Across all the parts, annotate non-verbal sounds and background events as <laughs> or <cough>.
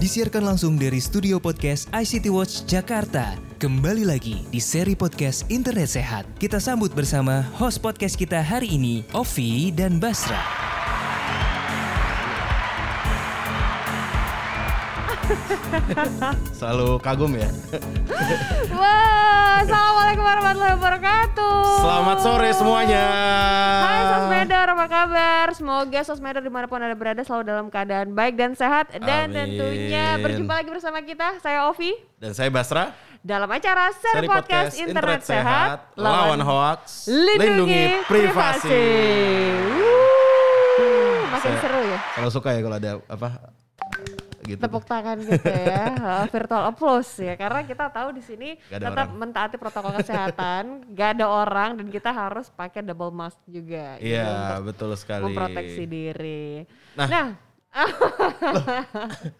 Disiarkan langsung dari studio podcast ICT Watch Jakarta. Kembali lagi di seri podcast Internet Sehat. Kita sambut bersama host podcast kita hari ini, Ovi dan Basra. <laughs> Selalu kagum ya. <laughs> Wah, assalamualaikum warahmatullahi wabarakatuh. Selamat sore semuanya. Hai Sosmeder, apa kabar? Semoga Sosmeder di mana pun anda berada selalu dalam keadaan baik dan sehat. Dan Amin. tentunya berjumpa lagi bersama kita, saya Ovi. Dan saya Basra. Dalam acara seri, podcast, Internet, Sehat, lawan hoax, lindungi, privasi. Wuh, makin Saya- seru ya. Kalau suka ya kalau ada apa gitu. tepuk tangan gitu ya <laughs> virtual applause ya karena kita tahu di sini tetap orang. mentaati protokol kesehatan <laughs> gak ada orang dan kita harus pakai double mask juga gitu, Iya, untuk betul sekali. memproteksi diri Nah. nah,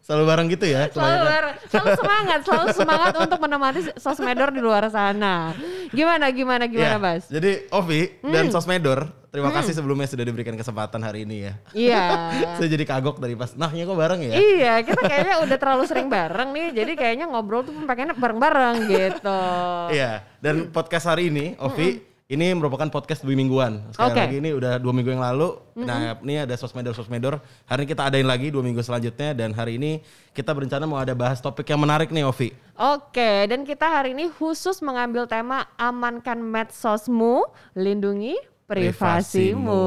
Selalu bareng gitu ya. selalu, ber- selalu semangat selalu <laughs> semangat untuk menemani sosmedor di luar sana gimana gimana gimana Iya, Bas Jadi Ovi dan Hmm. Sosmedor, terima kasih sebelumnya sudah diberikan kesempatan hari ini ya. iya <laughs> Saya jadi kagok dari pas, nah ya kok bareng ya? Iya, kita kayaknya udah terlalu sering bareng nih, jadi kayaknya ngobrol tuh pengennya bareng-bareng gitu. Iya, dan podcast hari ini, Ovi, ini merupakan podcast dua mingguan. Sekali Oke. lagi ini udah dua minggu yang lalu. Nah, ini ada sosmedor-sosmedor. Hari ini kita adain lagi dua minggu selanjutnya. Dan hari ini kita berencana mau ada bahas topik yang menarik nih, Ovi. Oke, dan kita hari ini khusus mengambil tema amankan medsosmu, lindungi privasimu.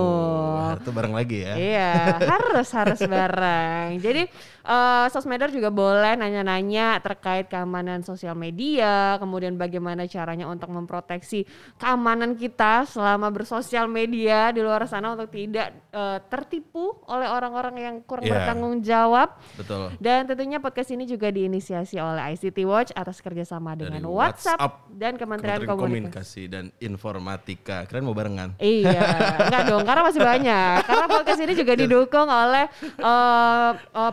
Wah, Itu bareng lagi ya. Iya, harus harus bareng. <laughs> Jadi eh sosmedor juga boleh nanya-nanya terkait keamanan sosial media, kemudian bagaimana caranya untuk memproteksi keamanan kita selama bersosial media di luar sana untuk tidak eh, tertipu oleh orang-orang yang kurang Iya. bertanggung jawab. Betul. Dan tentunya podcast ini juga diinisiasi oleh ICT Watch atas kerjasama dengan Dari WhatsApp, WhatsApp, dan Kementerian, Kementerian Komunikasi. Komunikasi dan Informatika. Keren mau barengan? Iya, enggak dong, karena masih banyak. Karena podcast ini juga didukung oleh eh, eh,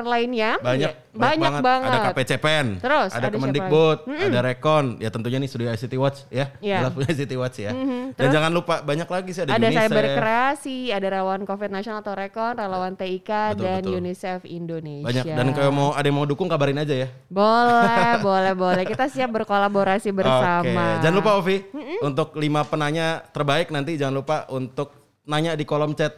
lainnya. Banyak, Iya, banyak banget. Ada KPCPEN, Terus, ada, ada Kemendikbud, ada Rekon. Ya tentunya nih studio ICT Watch ya. Iya. Jelas punya ICT Watch ya. Dan Terus? jangan lupa banyak lagi sih ada, Ada UNICEF. cyber kreasi, ada relawan COVID nasional atau Rekon, relawan TIK Betul, dan betul. UNICEF Indonesia. Banyak dan kalau mau ada yang mau dukung kabarin aja ya. Boleh, <laughs> boleh, boleh. Kita siap berkolaborasi bersama. Oke, jangan lupa Ovi untuk lima penanya terbaik nanti jangan lupa untuk nanya di kolom chat.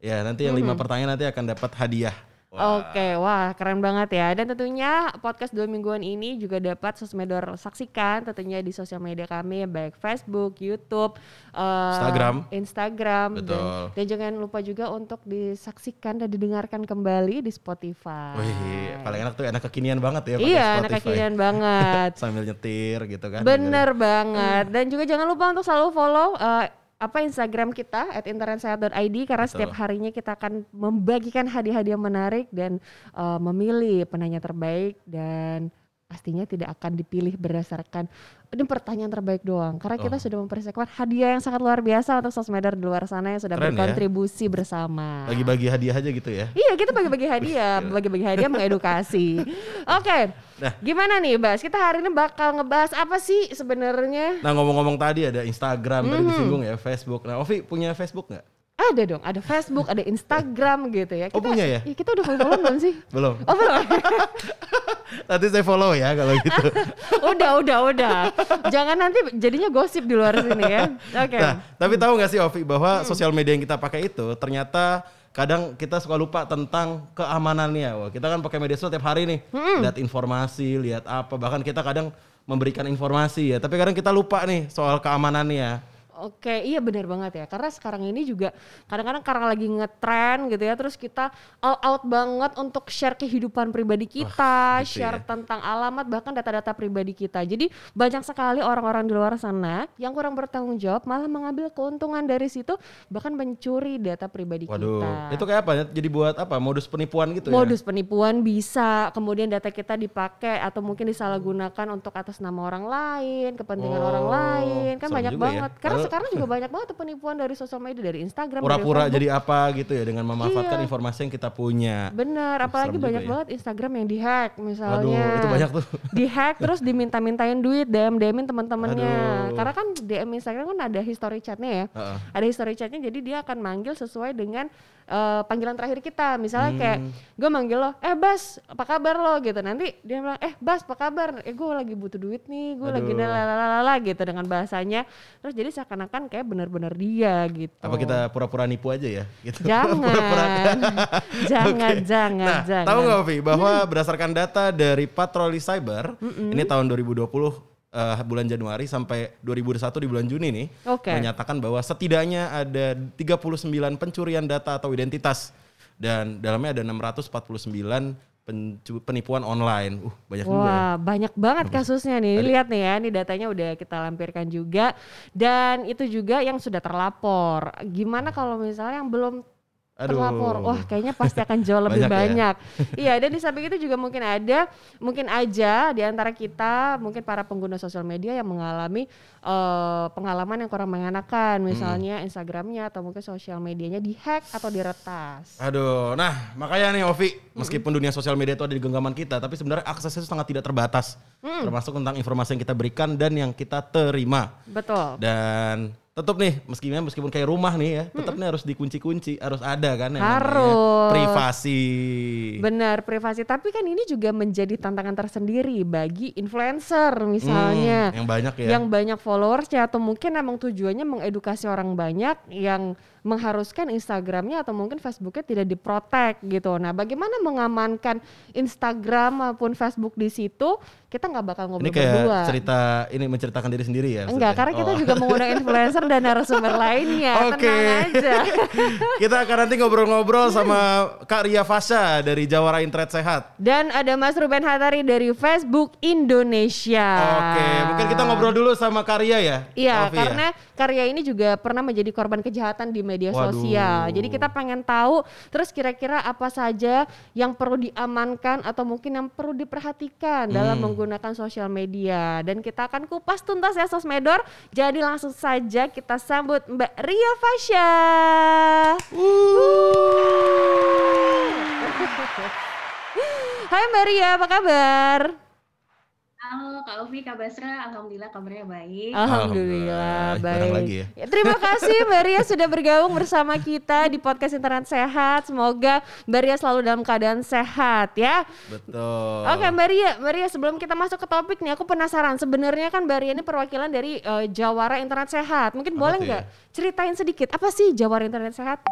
Ya, nanti yang lima pertanyaan nanti akan dapat hadiah. Wah, Oke, wah keren banget ya. Dan tentunya podcast dua mingguan ini juga dapat sosmedor saksikan tentunya di sosial media kami baik Facebook, YouTube, eh, Instagram. Instagram, dan, Betul. dan jangan lupa juga untuk disaksikan dan didengarkan kembali di Spotify. Wih, paling enak tuh enak kekinian banget ya Iya, Spotify. kekinian banget. <laughs> Sambil nyetir gitu kan. Bener banget. Dan juga jangan lupa untuk selalu follow eh, apa Instagram kita at internetsehat.id karena setiap harinya kita akan membagikan hadiah-hadiah menarik dan eh, memilih penanya terbaik dan pastinya tidak akan dipilih berdasarkan ini pertanyaan terbaik doang karena kita Oh. sudah mempersiapkan hadiah yang sangat luar biasa untuk sosmeder di luar sana yang sudah Keren ya. berkontribusi bersama. Bagi-bagi hadiah aja gitu ya. Iya kita bagi-bagi <laughs> hadiah, bagi-bagi hadiah mengedukasi. <laughs> Oke, Nah. gimana nih Bas? Kita hari ini bakal ngebahas apa sih sebenarnya? Nah ngomong-ngomong tadi ada Instagram, Hmm. tadi disinggung ya Facebook. Nah Ovi punya Facebook nggak? Ada dong, ada Facebook, ada Instagram gitu ya. Oh, punya ya? kita udah follow belum sih? <laughs> Belum. Oh belum. <laughs> Nanti saya follow ya kalau gitu. <laughs> udah, udah, udah. Jangan nanti jadinya gosip di luar sini ya. Oke. Hmm. Nah, tapi tahu nggak sih Ovi bahwa sosial media yang kita pakai itu ternyata kadang kita suka lupa tentang keamanannya. Wah, kita kan pakai media sosial tiap hari nih, Hmm. lihat informasi, lihat apa, bahkan kita kadang memberikan informasi ya. Tapi kadang kita lupa nih soal keamanannya. Oke, iya benar banget ya. Karena sekarang ini juga kadang-kadang karena lagi ngetren gitu ya, terus kita all out banget untuk share kehidupan pribadi kita, gitu share ya. tentang alamat bahkan data-data pribadi kita. Jadi banyak sekali orang-orang di luar sana yang kurang bertanggung jawab malah mengambil keuntungan dari situ bahkan mencuri data pribadi Waduh, kita. itu kayak apa? Jadi buat apa? Modus penipuan gitu Modus penipuan bisa, kemudian data kita dipakai atau mungkin disalahgunakan untuk atas nama orang lain, kepentingan Oh, orang lain, kan banyak ya. banget. Karena Padahal- sekarang juga banyak banget penipuan dari sosial media, dari Instagram, pura-pura jadi apa gitu ya dengan memanfaatkan Iya. informasi yang kita punya. Bener, apalagi serem banyak ya. banget Instagram yang dihack misalnya. Waduh, itu banyak tuh. <laughs> Dihack terus diminta-mintain duit, DM-DMin teman-temannya. Aduh. Karena kan DM Instagram kan ada history chatnya ya. Heeh. Ada history chatnya jadi dia akan manggil sesuai dengan uh, panggilan terakhir kita. Misalnya kayak Hmm. gue manggil lo, eh Bas, apa kabar lo gitu. Nanti dia bilang, eh Bas, apa kabar? Eh gue lagi butuh duit nih, gue lagi lalalala gitu dengan bahasanya. Terus jadi seakan-akan kayak benar-benar dia gitu. Apa kita pura-pura nipu aja ya? Gitu. Jangan, <laughs> <laughs> jangan, Oke. jangan, Nah, jangan. tahu nggak Ovi bahwa berdasarkan data dari Patroli Cyber ini tahun 2020 eh, bulan Januari sampai 2021 di bulan Juni nih Oke. menyatakan bahwa setidaknya ada 39 pencurian data atau identitas dan dalamnya ada 649 pencu- penipuan online. Uh, banyak juga ya. Wah, banyak banget kasusnya nih. Lihat nih ya, ini datanya udah kita lampirkan juga dan itu juga yang sudah terlapor. Gimana kalau misalnya yang belum Aduh. terlapor? Wah, kayaknya pasti akan jauh <laughs> lebih Banyak ya? banyak. Iya, dan di samping itu juga mungkin ada mungkin aja di antara kita, mungkin para pengguna sosial media yang mengalami eh, pengalaman yang kurang mengenakan, misalnya Instagramnya atau mungkin sosial medianya dihack atau diretas. Aduh, nah makanya nih Ovi, meskipun dunia sosial media itu ada di genggaman kita, tapi sebenarnya aksesnya itu sangat tidak terbatas. Termasuk tentang informasi yang kita berikan dan yang kita terima. Betul. Dan tetap nih, meskipun meskipun kayak rumah nih ya, tetap nih harus dikunci-kunci, harus ada kan yang Harus. privasi. Benar, privasi. Tapi kan ini juga menjadi tantangan tersendiri bagi influencer misalnya. Hmm, yang banyak ya. Yang banyak followersnya atau mungkin emang tujuannya mengedukasi orang banyak yang mengharuskan Instagramnya atau mungkin Facebooknya tidak diprotek gitu. Nah, bagaimana mengamankan Instagram maupun Facebook di situ? Kita nggak bakal ngobrol Ini kayak berdua. cerita ini menceritakan diri sendiri ya. Enggak, maksudnya? karena kita Oh. juga mengundang <laughs> influencer dan narasumber lainnya. Oke. Tenang aja. <laughs> kita akan nanti ngobrol-ngobrol sama Kak Ria Fasha dari Jawara Internet Sehat. Dan ada Mas Ruben Hatari dari Facebook Indonesia. Oke, mungkin kita ngobrol dulu sama Kak Ria ya. Iya, ya? karena karya ini juga pernah menjadi korban kejahatan di media Waduh. sosial. Jadi kita pengen tahu terus kira-kira apa saja yang perlu diamankan atau mungkin yang perlu diperhatikan dalam Hmm. menggunakan sosial media. Dan kita akan kupas tuntas ya Sosmedor. Jadi langsung saja kita sambut Mbak Ria Fasya. Hai Mbak Ria, apa kabar? Halo Kak Ovi, Kak Basra, Alhamdulillah kabarnya baik. Alhamdulillah, baik. lagi ya. Ya, terima kasih <laughs> Mbak Ria sudah bergabung bersama kita di podcast Internet Sehat. Semoga Mbak Ria selalu dalam keadaan sehat ya. Betul. Oke Mbak Ria, Mbak Ria sebelum kita masuk ke topik nih, aku penasaran. Sebenarnya kan Mbak Ria ini perwakilan dari eh, Jawara Internet Sehat. Mungkin Apa boleh tuh nggak ceritain sedikit apa sih Jawara Internet Sehat?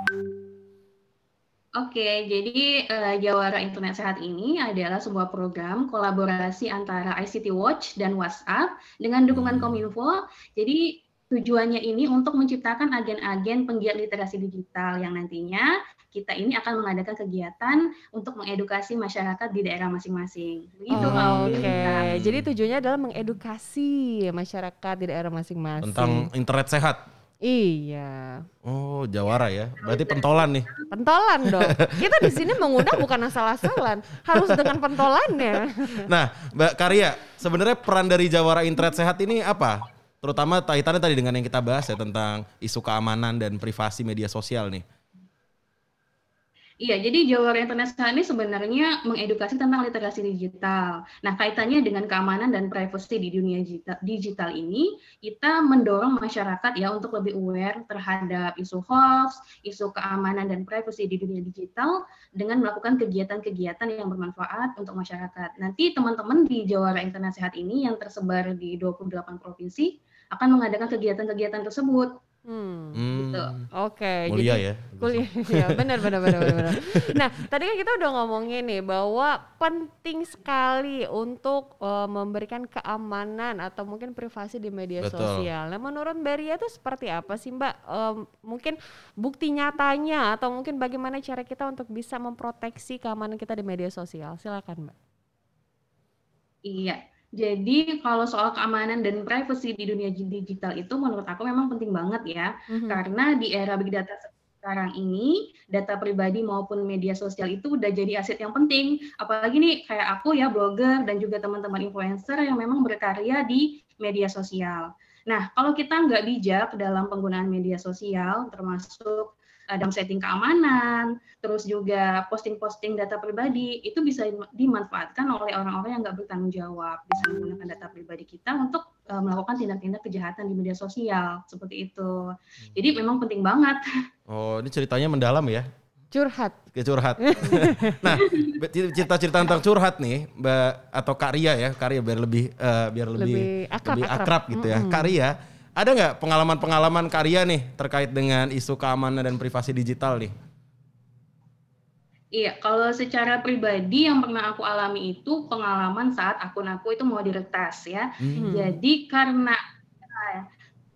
Oke, jadi eh, Jawara Internet Sehat ini adalah sebuah program kolaborasi antara ICT Watch dan WhatsApp dengan dukungan Kominfo. Jadi tujuannya ini untuk menciptakan agen-agen penggiat literasi digital yang nantinya kita ini akan mengadakan kegiatan untuk mengedukasi masyarakat di daerah masing-masing. Begitu Kak Oke, Ovi. jadi tujuannya adalah mengedukasi masyarakat di daerah masing-masing. Tentang internet sehat. Iya. Oh, Jawara ya. Berarti pentolan nih. Pentolan dong. <laughs> Kita di sini mengundang bukan asal-asalan, harus dengan pentolannya. <laughs> Nah, Mbak Karya, sebenarnya peran dari Jawara Internet Sehat ini apa? Terutama kaitannya tadi dengan yang kita bahas ya tentang isu keamanan dan privasi media sosial nih. Iya, jadi Jawara Internet Sehat ini sebenarnya mengedukasi tentang literasi digital. Nah, kaitannya dengan keamanan dan privasi di dunia digital, ini, kita mendorong masyarakat ya untuk lebih aware terhadap isu hoax, isu keamanan dan privasi di dunia digital dengan melakukan kegiatan-kegiatan yang bermanfaat untuk masyarakat. Nanti teman-teman di Jawara Sehat ini yang tersebar di 28 provinsi akan mengadakan kegiatan-kegiatan tersebut. Hmm. Hmm, Gitu. Oke, mulia jadi ya. kuliah ya <laughs> benar benar benar benar. benar. Nah, tadi kan kita udah ngomongin nih bahwa penting sekali untuk eh, memberikan keamanan atau mungkin privasi di media Betul. sosial. Nah, menurut Mbak Ria itu seperti apa sih Mbak? Em, mungkin bukti nyatanya atau mungkin bagaimana cara kita untuk bisa memproteksi keamanan kita di media sosial? Silakan Mbak. Iya, jadi kalau soal keamanan dan privacy di dunia digital itu menurut aku memang penting banget ya. Mhm. Karena di era big data sekarang ini, data pribadi maupun media sosial itu udah jadi aset yang penting. Apalagi nih kayak aku ya, blogger dan juga teman-teman influencer yang memang berkarya di media sosial. Nah, kalau kita nggak bijak dalam penggunaan media sosial, termasuk dalam setting keamanan, terus juga posting-posting data pribadi, itu bisa dimanfaatkan oleh orang-orang yang nggak bertanggung jawab, bisa menggunakan data pribadi kita untuk eh, melakukan tindak-tindak kejahatan di media sosial, seperti itu. Jadi memang penting banget. <laughs> Oh, ini ceritanya mendalam ya. Curhat. Kayak curhat. <laughs> nah, cerita-cerita tentang curhat nih, Mbak atau Kak Ria ya, Kak Ria biar lebih eh, biar lebih Lebih akrab, lebih akrab. akrab gitu ya. Kak Ria, ada nggak pengalaman-pengalaman Kak Ria nih terkait dengan isu keamanan dan privasi digital nih? Iya, kalau secara pribadi yang pernah aku alami itu pengalaman saat akun aku itu mau diretas ya. Hmm. Jadi karena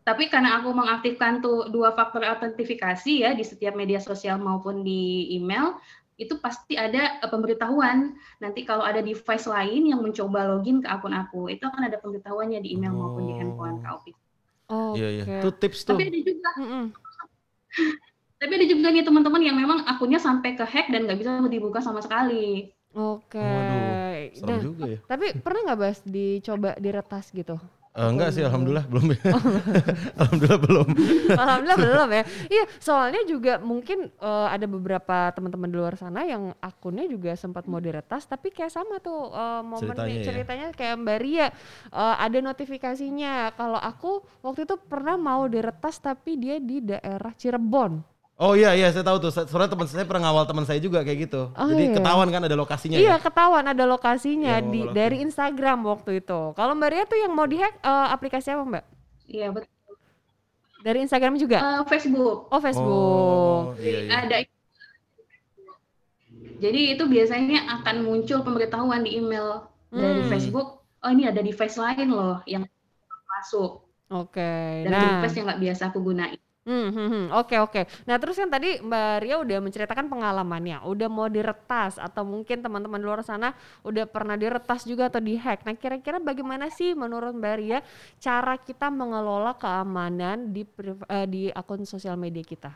tapi karena aku mengaktifkan tuh dua faktor autentifikasi ya di setiap media sosial maupun di email, itu pasti ada eh, pemberitahuan. Nanti kalau ada device lain yang mencoba login ke akun aku, itu akan ada pemberitahuannya di email maupun di Oh. handphone KOP. Oke. Iya iya. Itu tips tuh. Tapi ada juga, Mm-mm. tapi ada juga nih teman-teman yang memang akunnya sampai ke hack dan nggak bisa dibuka sama sekali. Oke. Waduh, serem Nah, juga ya. tapi pernah nggak Bas dicoba diretas gitu? Eh, enggak sih, Oh. alhamdulillah belum. <laughs> <laughs> alhamdulillah belum. Alhamdulillah belum ya. Iya, soalnya juga mungkin eh, ada beberapa teman-teman di luar sana yang akunnya juga sempat mau diretas, tapi kayak sama tuh eh, momen Ceritanya ya? ceritanya kayak Mbak Ria eh, ada notifikasinya. Kalau aku waktu itu pernah mau diretas tapi dia di daerah Cirebon. Oh iya iya saya tahu tuh. Soalnya teman saya pernah ngawal teman saya juga kayak gitu. Oh, Jadi iya. ketahuan kan ada lokasinya Iya, ya. ketahuan ada lokasinya mau di ngelakuin. dari Instagram waktu itu. Kalau Mbak Ria tuh yang mau dihack eh, aplikasi apa Mbak? Iya betul. Dari Instagram juga? Eh, Facebook. Oh Facebook. Oh, iya iya. ada jadi itu biasanya akan muncul pemberitahuan di email dari Hmm. Facebook oh ini ada device lain loh yang masuk Oke. dan Nah. device yang nggak biasa aku gunain Hmm, hmm, hmm. Oke oke. Nah terus kan tadi Mbak Ria udah menceritakan pengalamannya, udah mau diretas atau mungkin teman-teman di luar sana udah pernah diretas juga atau dihack. Nah kira-kira bagaimana sih menurut Mbak Ria cara kita mengelola keamanan di eh, di akun sosial media kita?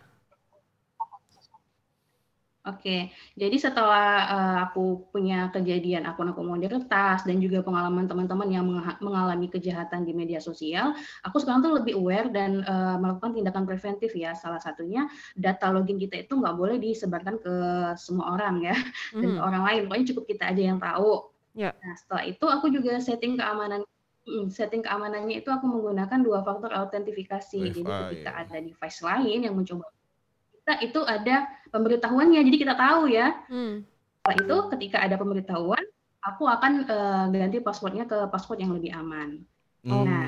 Oke, jadi setelah eh, aku punya kejadian akun aku mau diretas dan juga pengalaman teman-teman yang mengalami kejahatan di media sosial, aku sekarang tuh lebih aware dan eh, melakukan tindakan preventif ya. Salah satunya data login kita itu nggak boleh disebarkan ke semua orang ya <laughs> dan ke Mhm. orang lain. Pokoknya cukup kita aja yang tahu. Ya. Nah, setelah itu aku juga setting keamanan mm, setting keamanannya itu aku menggunakan dua faktor autentifikasi. Jadi ketika ya. ada device lain yang mencoba kita itu ada pemberitahuannya. Jadi kita tahu ya. Hmm. Setelah itu ketika ada pemberitahuan, aku akan eh, ganti passwordnya ke password yang lebih aman. Hmm. Oke. Nah,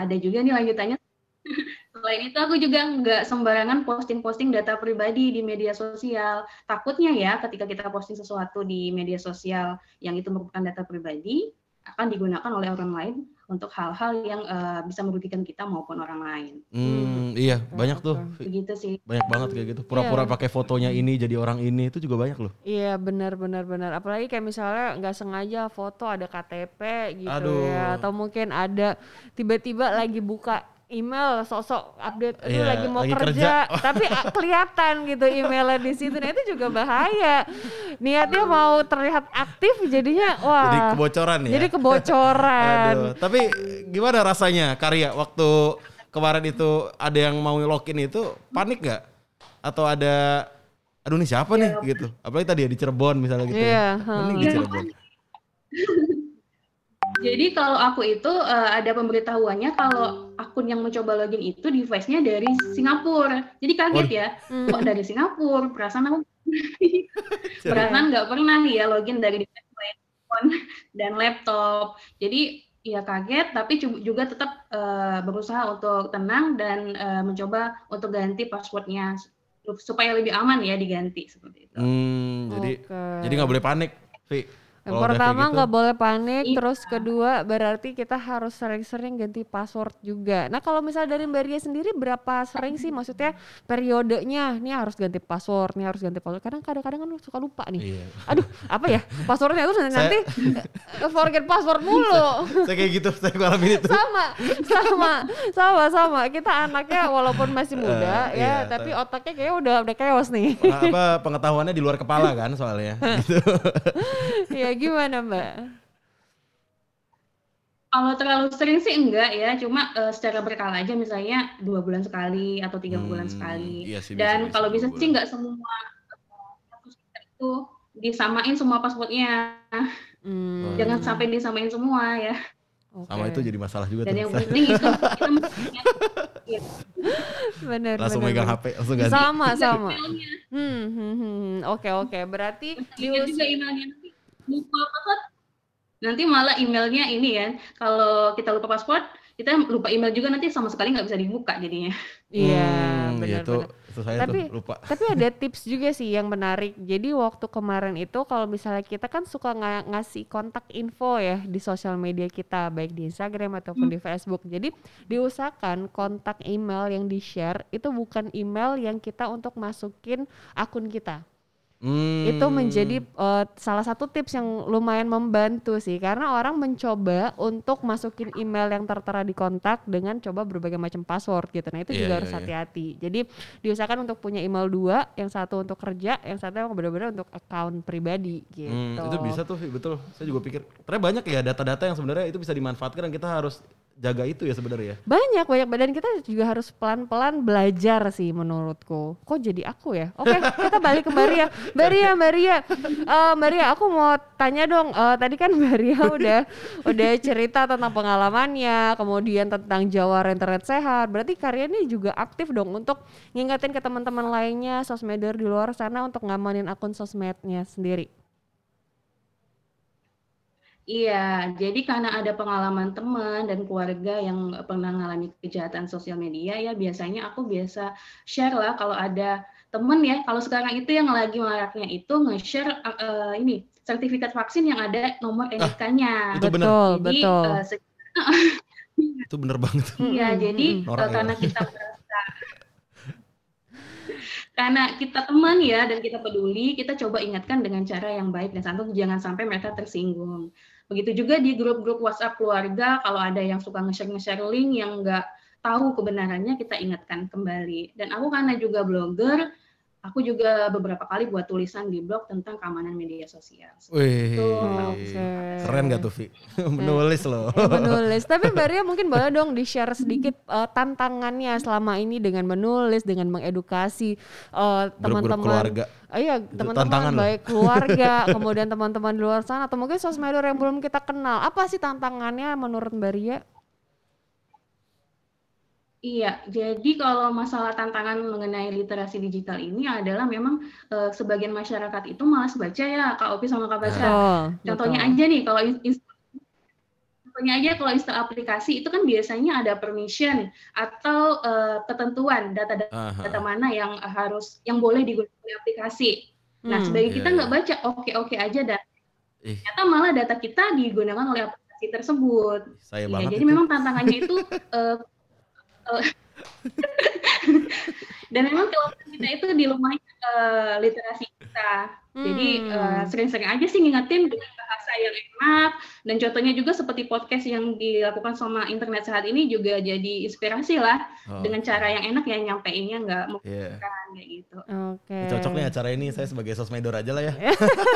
Ada juga nih lanjutannya. <laughs> Selain itu aku juga nggak sembarangan posting-posting data pribadi di media sosial. Takutnya ya ketika kita posting sesuatu di media sosial yang itu merupakan data pribadi akan digunakan oleh orang lain untuk hal-hal yang eh, bisa merugikan kita maupun orang lain. Hmm, iya, Oke, banyak tuh. oke. Begitu sih. Banyak banget kayak gitu. Pura-pura Iya. pakai fotonya ini jadi orang ini itu juga banyak loh. Iya benar benar benar. Apalagi kayak misalnya nggak sengaja foto ada KTP gitu Aduh. ya, atau mungkin ada tiba-tiba lagi buka email sosok update itu Iya, lagi mau lagi kerja, kerja. <laughs> tapi ah, kelihatan gitu emailnya di situ. Nah itu juga bahaya. Niatnya mau terlihat aktif jadinya wah. Jadi kebocoran ya. Jadi kebocoran. <laughs> Aduh, tapi gimana rasanya Karya waktu kemarin itu ada yang mau login itu panik nggak? Atau ada aduh ini siapa nih gitu. Apalagi tadi ya di Cirebon misalnya gitu. Iya, ya. Ini di Iya. Cirebon. <laughs> Jadi kalau aku itu eh, ada pemberitahuannya kalau akun yang mencoba login itu device-nya dari Singapura. Jadi kaget ya, Hmm. kok dari Singapura? Perasaan aku <laughs> perasaan nggak pernah ya login dari device lain, handphone dan laptop. Jadi ya kaget, tapi juga tetap eh, berusaha untuk tenang dan eh, mencoba untuk ganti passwordnya supaya lebih aman ya diganti seperti itu. Hmm, jadi Oke. jadi nggak boleh panik, Vi. Yang kayak pertama gitu. nggak boleh panik, Iya. terus kedua berarti kita harus sering-sering ganti password juga. Nah kalau misalnya dari Mbak Ria sendiri berapa sering sih maksudnya periodenya? Nih harus ganti password, nih harus ganti password. Kadang kadang-kadang kan suka lupa nih. Iya. Aduh apa ya passwordnya itu nanti eh, forget password mulu. Saya kayak gitu, saya ngalamin itu. sama, sama, sama, sama. Kita anaknya walaupun masih muda Eh, ya, iya, tapi tapi- otaknya kayaknya udah udah chaos nih. Apa pengetahuannya di luar kepala kan soalnya. gitu. <laughs> ya gimana Mbak? Kalau terlalu sering sih enggak ya, cuma eh, secara berkala aja misalnya dua bulan sekali atau tiga bulan Hmm, sekali. iya sih, Dan bisa-bisa kalau bisa bulan. sih nggak semua eh, itu disamain semua passwordnya. Hmm. Jangan sampai disamain semua ya. Sama itu jadi masalah juga Dan tuh. yang penting itu kita mesti ya, Benar. langsung benar, megang benar. HP, langsung ganti. Sama sama. emailnya. Hmm, hmm, hmm, hmm. Oke oke. Berarti Ingat dius- juga emailnya lupa password. Nanti malah emailnya ini kan, kalau kita lupa password, kita lupa email juga nanti sama sekali nggak bisa dibuka jadinya. Iya, Hmm, benar itu, itu saya Tapi- tuh lupa. Tapi ada tips juga sih yang menarik. Jadi waktu kemarin itu kalau misalnya kita kan suka nga- ngasih kontak info ya di sosial media kita baik di Instagram ataupun di Facebook. Jadi diusahakan kontak email yang di-share itu bukan email yang kita untuk masukin akun kita. Hmm. Itu menjadi eh, salah satu tips yang lumayan membantu sih karena orang mencoba untuk masukin email yang tertera di kontak dengan coba berbagai macam password gitu. Nah, itu Iya, juga iya, harus iya. hati-hati. Jadi diusahakan untuk punya email dua, yang satu untuk kerja, yang satu yang benar-benar untuk account pribadi gitu. Hmm, itu bisa tuh, betul. Saya juga pikir. Ternyata banyak ya data-data yang sebenarnya itu bisa dimanfaatkan dan kita harus jaga itu ya sebenarnya. Banyak banyak badan kita juga harus pelan-pelan belajar sih menurutku. Kok jadi aku ya? Oke, kita balik ke Maria. <laughs> Maria, Maria. Eh, Maria, aku mau tanya dong. eh, tadi kan Maria <laughs> udah udah cerita tentang pengalamannya, kemudian tentang Jawara internet sehat. Berarti karyanya juga aktif dong untuk ngingetin ke teman-teman lainnya sosmeder di luar sana untuk ngamanin akun sosmednya sendiri. Iya, jadi karena ada pengalaman teman dan keluarga yang pernah mengalami kejahatan sosial media ya biasanya aku biasa share lah kalau ada temen ya kalau sekarang itu yang lagi maraknya itu nge-share eh, ini sertifikat vaksin yang ada nomor NIK-nya. Itu benar. betul, Jadi betul. eh, se- <laughs> Itu bener banget. <laughs> Iya, jadi. Norak eh, ya. karena kita merasa <laughs> karena kita teman ya dan kita peduli, kita coba ingatkan dengan cara yang baik dan santun jangan sampai mereka tersinggung. Begitu juga di grup-grup WhatsApp keluarga kalau ada yang suka nge-share nge-share link yang nggak tahu kebenarannya kita ingatkan kembali. Dan aku karena juga blogger, aku juga beberapa kali buat tulisan di blog tentang keamanan media sosial. Wih, Oke. keren gak tuh Vi? <laughs> Menulis loh. Eh, menulis. Tapi Mbak Ria mungkin boleh dong di-share sedikit <laughs> eh, tantangannya selama ini dengan menulis, dengan mengedukasi eh, teman-teman. keluarga. Ah, iya, teman-teman loh. baik keluarga, <laughs> kemudian teman-teman di luar sana atau mungkin sosmedor yang belum kita kenal. Apa sih tantangannya menurut Mbak Ria? Iya, jadi kalau masalah tantangan mengenai literasi digital ini adalah memang eh, sebagian masyarakat itu malas baca ya, Kak Opi sama Kak Basra. Betul, Contohnya betul. aja nih, kalau contohnya aja kalau install aplikasi itu kan biasanya ada permission atau eh, ketentuan data Aha. data mana yang harus yang boleh digunakan oleh aplikasi. Nah, Hmm. sebagai Iya, kita iya. nggak baca oke-oke aja dan Ih, ternyata malah data kita digunakan oleh aplikasi tersebut. saya Iya, banget jadi itu. memang tantangannya itu <laughs> eh, <laughs> dan memang kelemahan kita itu di lemahnya eh, literasi kita. Jadi Hmm. eh, sering-sering aja sih ngingetin dengan bahasa yang enak dan contohnya juga seperti podcast yang dilakukan sama internet saat ini juga jadi inspirasi lah Oh, dengan cara yang enak ya nyampeinnya nggak Iya. membukan kayak gitu. Oke. Cocok nih acara ini saya sebagai sosmedor aja lah ya. <laughs>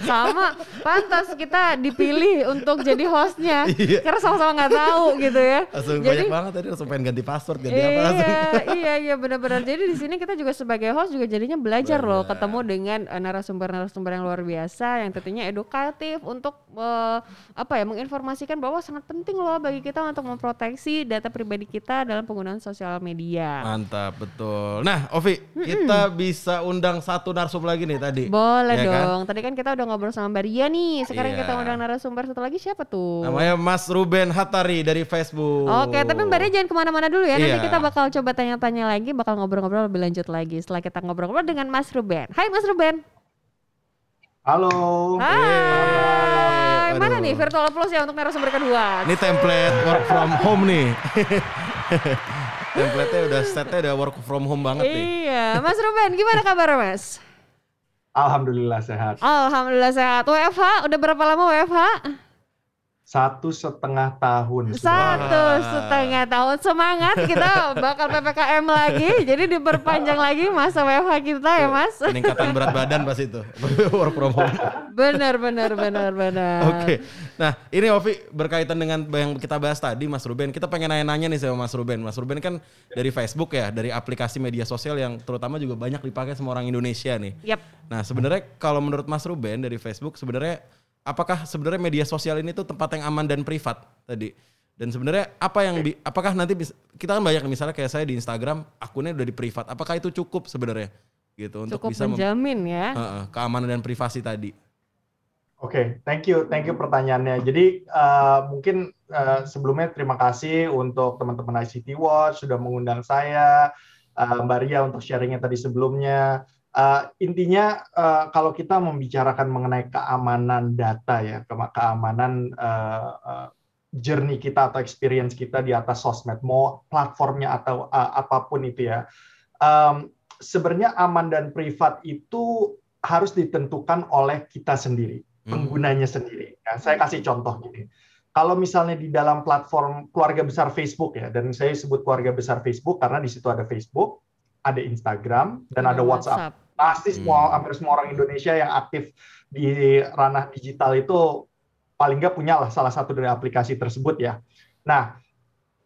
Sama, pantas kita dipilih untuk jadi hostnya. <laughs> Iya. Karena sama-sama nggak tahu gitu ya. Langsung Jadi- banyak banget tadi langsung pengen ganti password, ganti apa langsung. Iya, iya, iya benar-benar. Jadi di sini kita juga sebagai host juga jadinya belajar loh, Belajar. ketemu dengan eh, narasumber-narasumber yang luar biasa, yang tentunya edukatif untuk eh, apa ya, menginformasikan bahwa sangat penting loh bagi kita untuk memproteksi data pribadi kita dalam penggunaan sosial media. Mantap, betul. Nah, Ovi, kita bisa undang satu narsum lagi nih tadi. Boleh Ya kan? dong. Tadi kan kita udah ngobrol sama Mbak Ria nih. Sekarang Iya. kita undang narasumber satu lagi siapa tuh? Namanya Mas Ruben Hatari dari Facebook. Oke, tapi Mbak Ria jangan ke mana-mana dulu ya. Nanti Iya. kita bakal coba tanya-tanya lagi, bakal ngobrol-ngobrol lebih lanjut lagi setelah kita ngobrol-ngobrol dengan Mas Ruben. Hai Mas Ruben. Halo. Hai. Aduh. Mana nih virtual plus ya untuk narasumber kedua? Ini template work from home nih. <laughs> Template-nya udah setnya udah work from home banget nih. Iya, Mas Ruben, gimana kabar Mas? Alhamdulillah sehat. Alhamdulillah sehat. WFH, udah berapa lama WFH? Satu setengah tahun. Satu setengah tahun. Semangat kita <laughs> bakal PPKM lagi. Jadi diperpanjang lagi masa WFH kita ya Mas. Peningkatan berat badan pas itu. <laughs> work from home. Benar, benar, benar, benar. Oke. Nah, ini Ovi berkaitan dengan yang kita bahas tadi Mas Ruben. Kita pengen nanya-nanya nih sama Mas Ruben. Mas Ruben kan dari Facebook ya, dari aplikasi media sosial yang terutama juga banyak dipakai sama orang Indonesia nih. Yap. Nah, sebenarnya kalau menurut Mas Ruben dari Facebook sebenarnya apakah sebenarnya media sosial ini tuh tempat yang aman dan privat tadi? Dan sebenarnya apa yang bi- apakah nanti kita kan banyak misalnya kayak saya di Instagram akunnya udah di privat. Apakah itu cukup sebenarnya gitu untuk Cukup bisa mem- menjamin ya. Heeh, keamanan dan privasi tadi? Oke, thank you, thank you pertanyaannya. Jadi uh, mungkin uh, sebelumnya terima kasih untuk teman-teman ICT Watch sudah mengundang saya, uh, Mbak Ria untuk sharingnya tadi sebelumnya. Uh, intinya uh, kalau kita membicarakan mengenai keamanan data ya, ke- keamanan uh, uh, journey kita atau experience kita di atas sosmed, mau platformnya atau uh, apa pun itu ya, um, sebenarnya aman dan privat itu harus ditentukan oleh kita sendiri Hmm. penggunanya sendiri. Ya, saya kasih contoh gini. Kalau misalnya di dalam platform keluarga besar Facebook ya, dan saya sebut keluarga besar Facebook karena di situ ada Facebook, ada Instagram, dan ada WhatsApp. Pasti semua Hmm. hampir semua orang Indonesia yang aktif di ranah digital itu paling nggak punya lah salah satu dari aplikasi tersebut ya. Nah,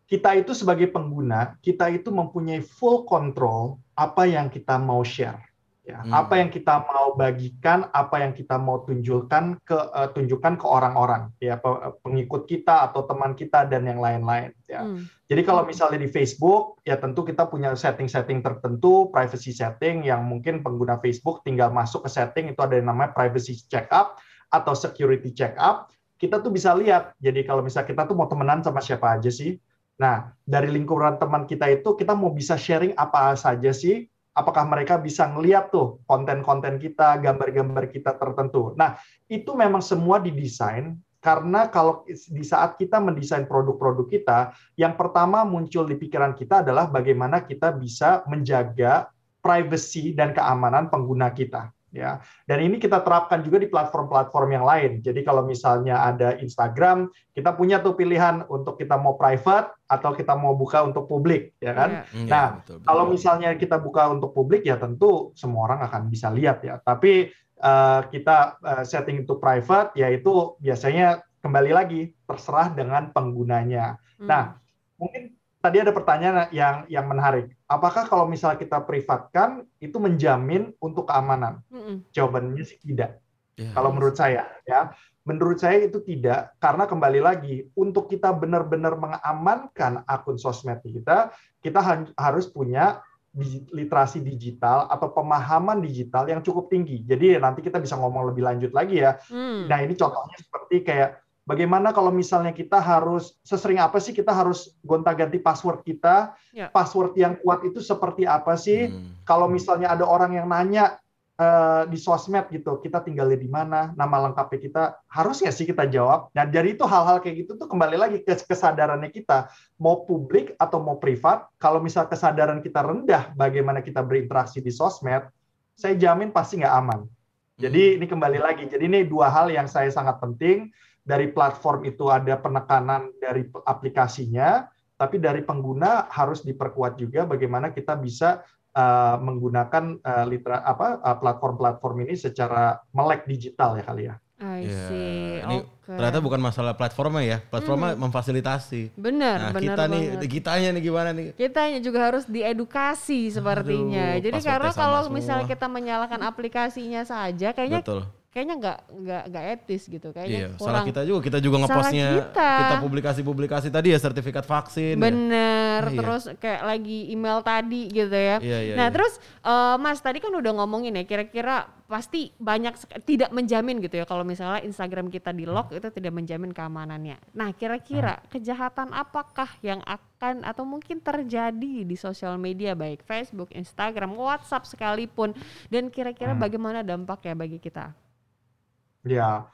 kita itu sebagai pengguna, kita itu mempunyai full control apa yang kita mau share. Ya, Hmm. apa yang kita mau bagikan, apa yang kita mau tunjukkan ke eh, tunjukkan ke orang-orang, ya pe- pengikut kita atau teman kita dan yang lain-lain. Ya. Hmm. Jadi kalau misalnya di Facebook, ya tentu kita punya setting-setting tertentu, privacy setting yang mungkin pengguna Facebook tinggal masuk ke setting itu ada yang namanya privacy checkup atau security checkup. Kita tuh bisa lihat. Jadi kalau misalnya kita tuh mau temenan sama siapa aja sih. Nah, dari lingkuran teman kita itu kita mau bisa sharing apa saja sih? Apakah mereka bisa ngeliat tuh konten-konten kita, gambar-gambar kita tertentu. Nah, itu memang semua didesain karena kalau di saat kita mendesain produk-produk kita, yang pertama muncul di pikiran kita adalah bagaimana kita bisa menjaga privacy dan keamanan pengguna kita ya. Dan ini kita terapkan juga di platform-platform yang lain. Jadi kalau misalnya ada Instagram, kita punya tuh pilihan untuk kita mau private atau kita mau buka untuk publik, ya kan? Iya. Iya, Nah, betul, betul. Kalau misalnya kita buka untuk publik ya tentu semua orang akan bisa lihat ya. Tapi eh, kita eh, setting itu private yaitu biasanya kembali lagi terserah dengan penggunanya. Hmm. Nah, mungkin tadi ada pertanyaan yang yang menarik. Apakah kalau misalnya kita privatkan itu menjamin untuk keamanan? Mm-mm. Jawabannya sih tidak. Iya. Kalau menurut saya ya, menurut saya itu tidak karena kembali lagi untuk kita benar-benar mengamankan akun sosmed kita, kita ha- harus punya literasi digital atau pemahaman digital yang cukup tinggi. Jadi nanti kita bisa ngomong lebih lanjut lagi ya. Hmm. Nah, ini contohnya seperti kayak bagaimana kalau misalnya kita harus sesering apa sih kita harus gonta-ganti password kita? Ya. Password yang kuat itu seperti apa sih? Hmm. kalau misalnya ada orang yang nanya eh, di sosmed gitu, kita tinggalnya di mana, nama lengkapnya kita, harus nggak sih kita jawab? Nah, dari itu hal-hal kayak gitu tuh kembali lagi ke kesadarannya kita, mau publik atau mau privat, kalau misal kesadaran kita rendah bagaimana kita berinteraksi di sosmed, saya jamin pasti nggak aman. Jadi ini kembali lagi, jadi ini dua hal yang saya sangat penting, dari platform itu ada penekanan dari aplikasinya, tapi dari pengguna harus diperkuat juga bagaimana kita bisa uh, menggunakan uh, litera apa uh, platform-platform ini secara melek digital ya kali ya. I Iya, see. ini Oke. Ternyata bukan masalah platformnya ya, platformnya memfasilitasi. Benar, Nah, benar kita nih, banget. kitanya nih gimana nih? Kitanya juga harus diedukasi sepertinya. Aduh, Jadi karena kalau semua. misalnya kita menyalakan aplikasinya saja, kayaknya Betul. Kayaknya nggak nggak nggak etis gitu. Iya, Kayaknya salah kurang. kita juga. Kita juga Salah ngepostnya kita. kita publikasi-publikasi tadi ya sertifikat vaksin. ya. Bener, iya. terus kayak lagi email tadi gitu ya. Iya, iya, nah iya. terus eh, Mas tadi kan udah ngomongin ya kira-kira pasti banyak tidak menjamin gitu ya kalau misalnya Instagram kita di lock itu tidak menjamin keamanannya. Nah kira-kira Hmm. kejahatan apakah yang akan atau mungkin terjadi di sosial media baik Facebook, Instagram, WhatsApp sekalipun dan kira-kira Hmm. bagaimana dampaknya bagi kita? Ya,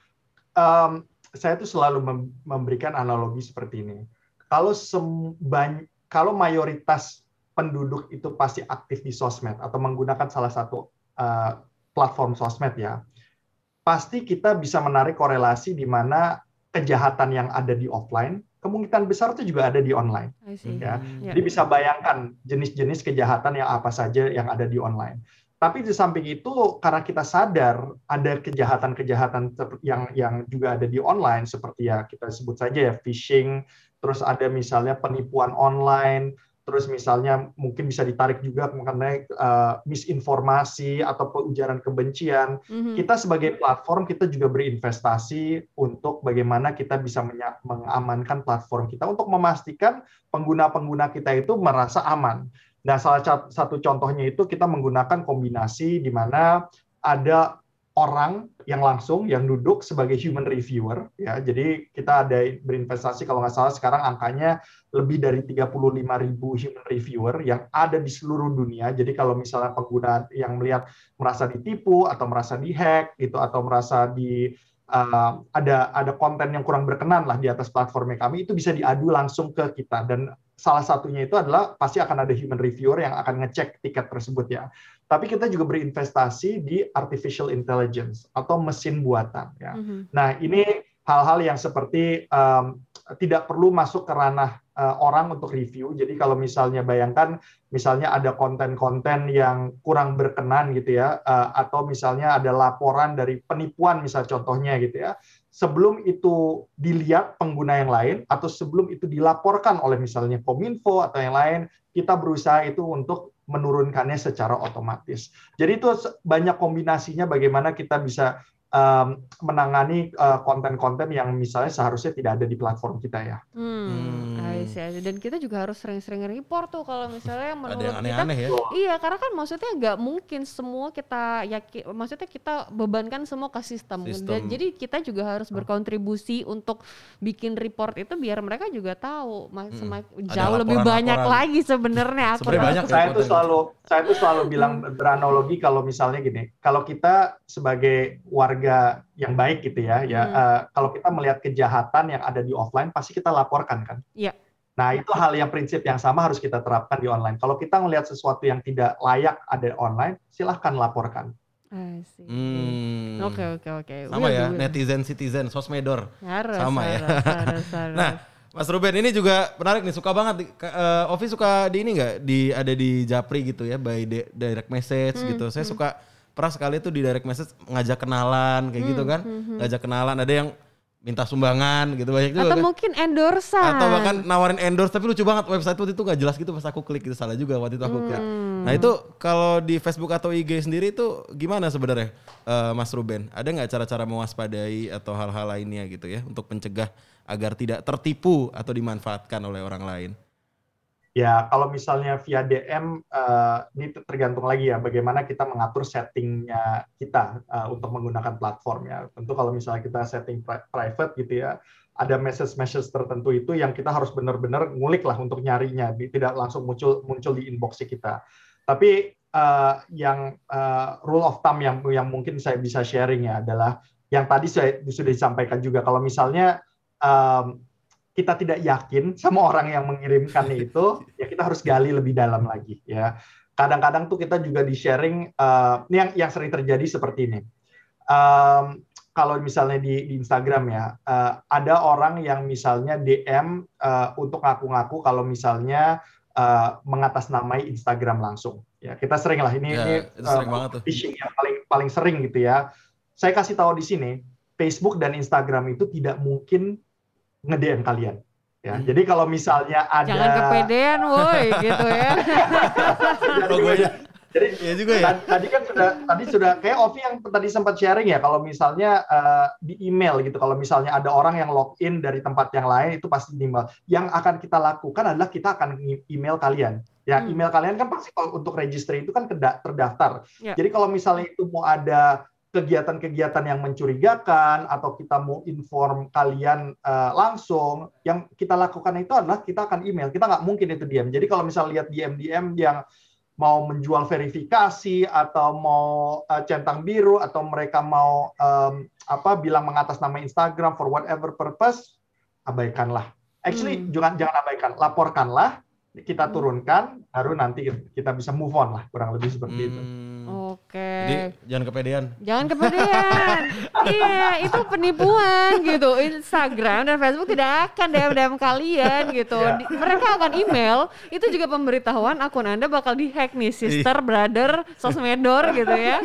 Em, saya tuh selalu mem- memberikan analogi seperti ini. Kalau kalau mayoritas penduduk itu pasti aktif di sosmed atau menggunakan salah satu eh, platform sosmed ya, pasti kita bisa menarik korelasi di mana kejahatan yang ada di offline kemungkinan besar itu juga ada di online. Ya. Ya. Jadi bisa bayangkan jenis-jenis kejahatan yang apa saja yang ada di online. Tapi di samping itu karena kita sadar ada kejahatan-kejahatan yang yang juga ada di online seperti ya kita sebut saja ya phishing, terus ada misalnya penipuan online, terus misalnya mungkin bisa ditarik juga mengenai uh, misinformasi atau ujaran kebencian. Mm-hmm. Kita sebagai platform kita juga berinvestasi untuk bagaimana kita bisa mengamankan platform kita untuk memastikan pengguna-pengguna kita itu merasa aman. Nah, salah satu contohnya itu kita menggunakan kombinasi di mana ada orang yang langsung yang duduk sebagai human reviewer ya. Jadi kita ada berinvestasi kalau nggak salah sekarang angkanya lebih dari 35 ribu human reviewer yang ada di seluruh dunia. Jadi kalau misalnya pengguna yang melihat merasa ditipu atau merasa dihack gitu atau merasa di uh, ada ada konten yang kurang berkenan lah di atas platformnya kami itu bisa diadu langsung ke kita dan salah satunya itu adalah pasti akan ada human reviewer yang akan ngecek tiket tersebut ya. Tapi kita juga berinvestasi di artificial intelligence atau mesin buatan ya. Mm -hmm. Nah ini hal-hal yang seperti um, tidak perlu masuk ke ranah orang untuk review. Jadi kalau misalnya bayangkan misalnya ada konten-konten yang kurang berkenan gitu ya, uh, atau misalnya ada laporan dari penipuan misal contohnya gitu ya sebelum itu dilihat pengguna yang lain atau sebelum itu dilaporkan oleh misalnya Kominfo atau yang lain, kita berusaha itu untuk menurunkannya secara otomatis. Jadi itu banyak kombinasinya bagaimana kita bisa um, menangani uh, konten-konten yang misalnya seharusnya tidak ada di platform kita ya. Hmm, hmm. Dan kita juga harus sering-sering report tuh kalau misalnya yang menurut ada yang aneh-aneh kita, ya. Iya, karena kan maksudnya nggak mungkin semua kita yakin, maksudnya kita bebankan semua ke sistem. sistem. Dan, jadi kita juga harus berkontribusi untuk bikin report itu biar mereka juga tahu hmm. jauh laporan, lebih banyak laporan. lagi sebenarnya. Aku banyak ya saya tuh selalu saya tuh selalu bilang beranalogi kalau misalnya gini, kalau kita sebagai warga warga yang baik gitu ya ya hmm. uh, kalau kita melihat kejahatan yang ada di offline pasti kita laporkan kan Iya. Nah itu hal yang prinsip yang sama harus kita terapkan di online kalau kita melihat sesuatu yang tidak layak ada online silahkan laporkan Hmm. Oke oke oke. Sama ya netizen citizen sosmedor. Harus, sama harus, ya. Harus, <laughs> harus. nah, Mas Ruben ini juga menarik nih, suka banget. Uh, Ovi suka di ini nggak? Di ada di Japri gitu ya, by direct message hmm, gitu. Saya hmm. suka pernah sekali tuh di direct message ngajak kenalan kayak gitu hmm, gitu kan hmm, hmm. ngajak kenalan ada yang minta sumbangan gitu banyak juga atau kan. mungkin endorse atau bahkan nawarin endorse tapi lucu banget website waktu itu nggak jelas gitu pas aku klik itu salah juga waktu itu aku klik hmm. nah itu kalau di Facebook atau IG sendiri itu gimana sebenarnya uh, Mas Ruben ada nggak cara-cara mewaspadai atau hal-hal lainnya gitu ya untuk mencegah agar tidak tertipu atau dimanfaatkan oleh orang lain Ya, kalau misalnya via DM, eh, ini tergantung lagi ya bagaimana kita mengatur settingnya kita uh, untuk menggunakan platform ya. Tentu kalau misalnya kita setting pri private gitu ya, ada message-message tertentu itu yang kita harus benar-benar ngulik lah untuk nyarinya, tidak langsung muncul muncul di inbox kita. Tapi uh, yang rule of thumb yang yang mungkin saya bisa sharing ya adalah yang tadi saya sudah disampaikan juga kalau misalnya kita tidak yakin sama orang yang mengirimkannya itu, ya kita harus gali lebih dalam lagi ya. Kadang-kadang tuh kita juga di sharing, uh, ini yang yang sering terjadi seperti ini. Um, kalau misalnya di, di Instagram ya, uh, ada orang yang misalnya DM uh, untuk ngaku-ngaku kalau misalnya uh, mengatasnamai Instagram langsung. Ya kita sering lah ini, ya, ini uh, phishing yang paling paling sering gitu ya. Saya kasih tahu di sini, Facebook dan Instagram itu tidak mungkin nge-DM kalian. Ya, hmm. jadi kalau misalnya ada Jangan kepedean woi <laughs> gitu ya. jadi ya juga ya. Tadi kan sudah tadi sudah kayak Ovi yang tadi sempat sharing ya kalau misalnya uh, di email gitu kalau misalnya ada orang yang login dari tempat yang lain itu pasti email. Yang akan kita lakukan adalah kita akan email kalian. Ya, hmm. email kalian kan pasti kalau untuk registry itu kan terdaftar. Ya. Jadi kalau misalnya itu mau ada kegiatan-kegiatan yang mencurigakan atau kita mau inform kalian uh, langsung, yang kita lakukan itu adalah kita akan email. Kita nggak mungkin itu diam. Jadi kalau misalnya lihat DM-DM yang mau menjual verifikasi atau mau uh, centang biru atau mereka mau um, apa bilang mengatasnamai Instagram for whatever purpose, abaikanlah. Actually hmm. jangan jangan abaikan, laporkanlah, kita hmm. turunkan, baru nanti kita bisa move on lah, kurang lebih seperti hmm. itu. Oke. Jadi jangan kepedean. Jangan kepedean. <laughs> iya, itu penipuan gitu. Instagram dan Facebook tidak akan DM DM kalian gitu. Yeah. Mereka akan email, itu juga pemberitahuan akun Anda bakal dihack nih, sister, iya. brother, sosmedor gitu ya.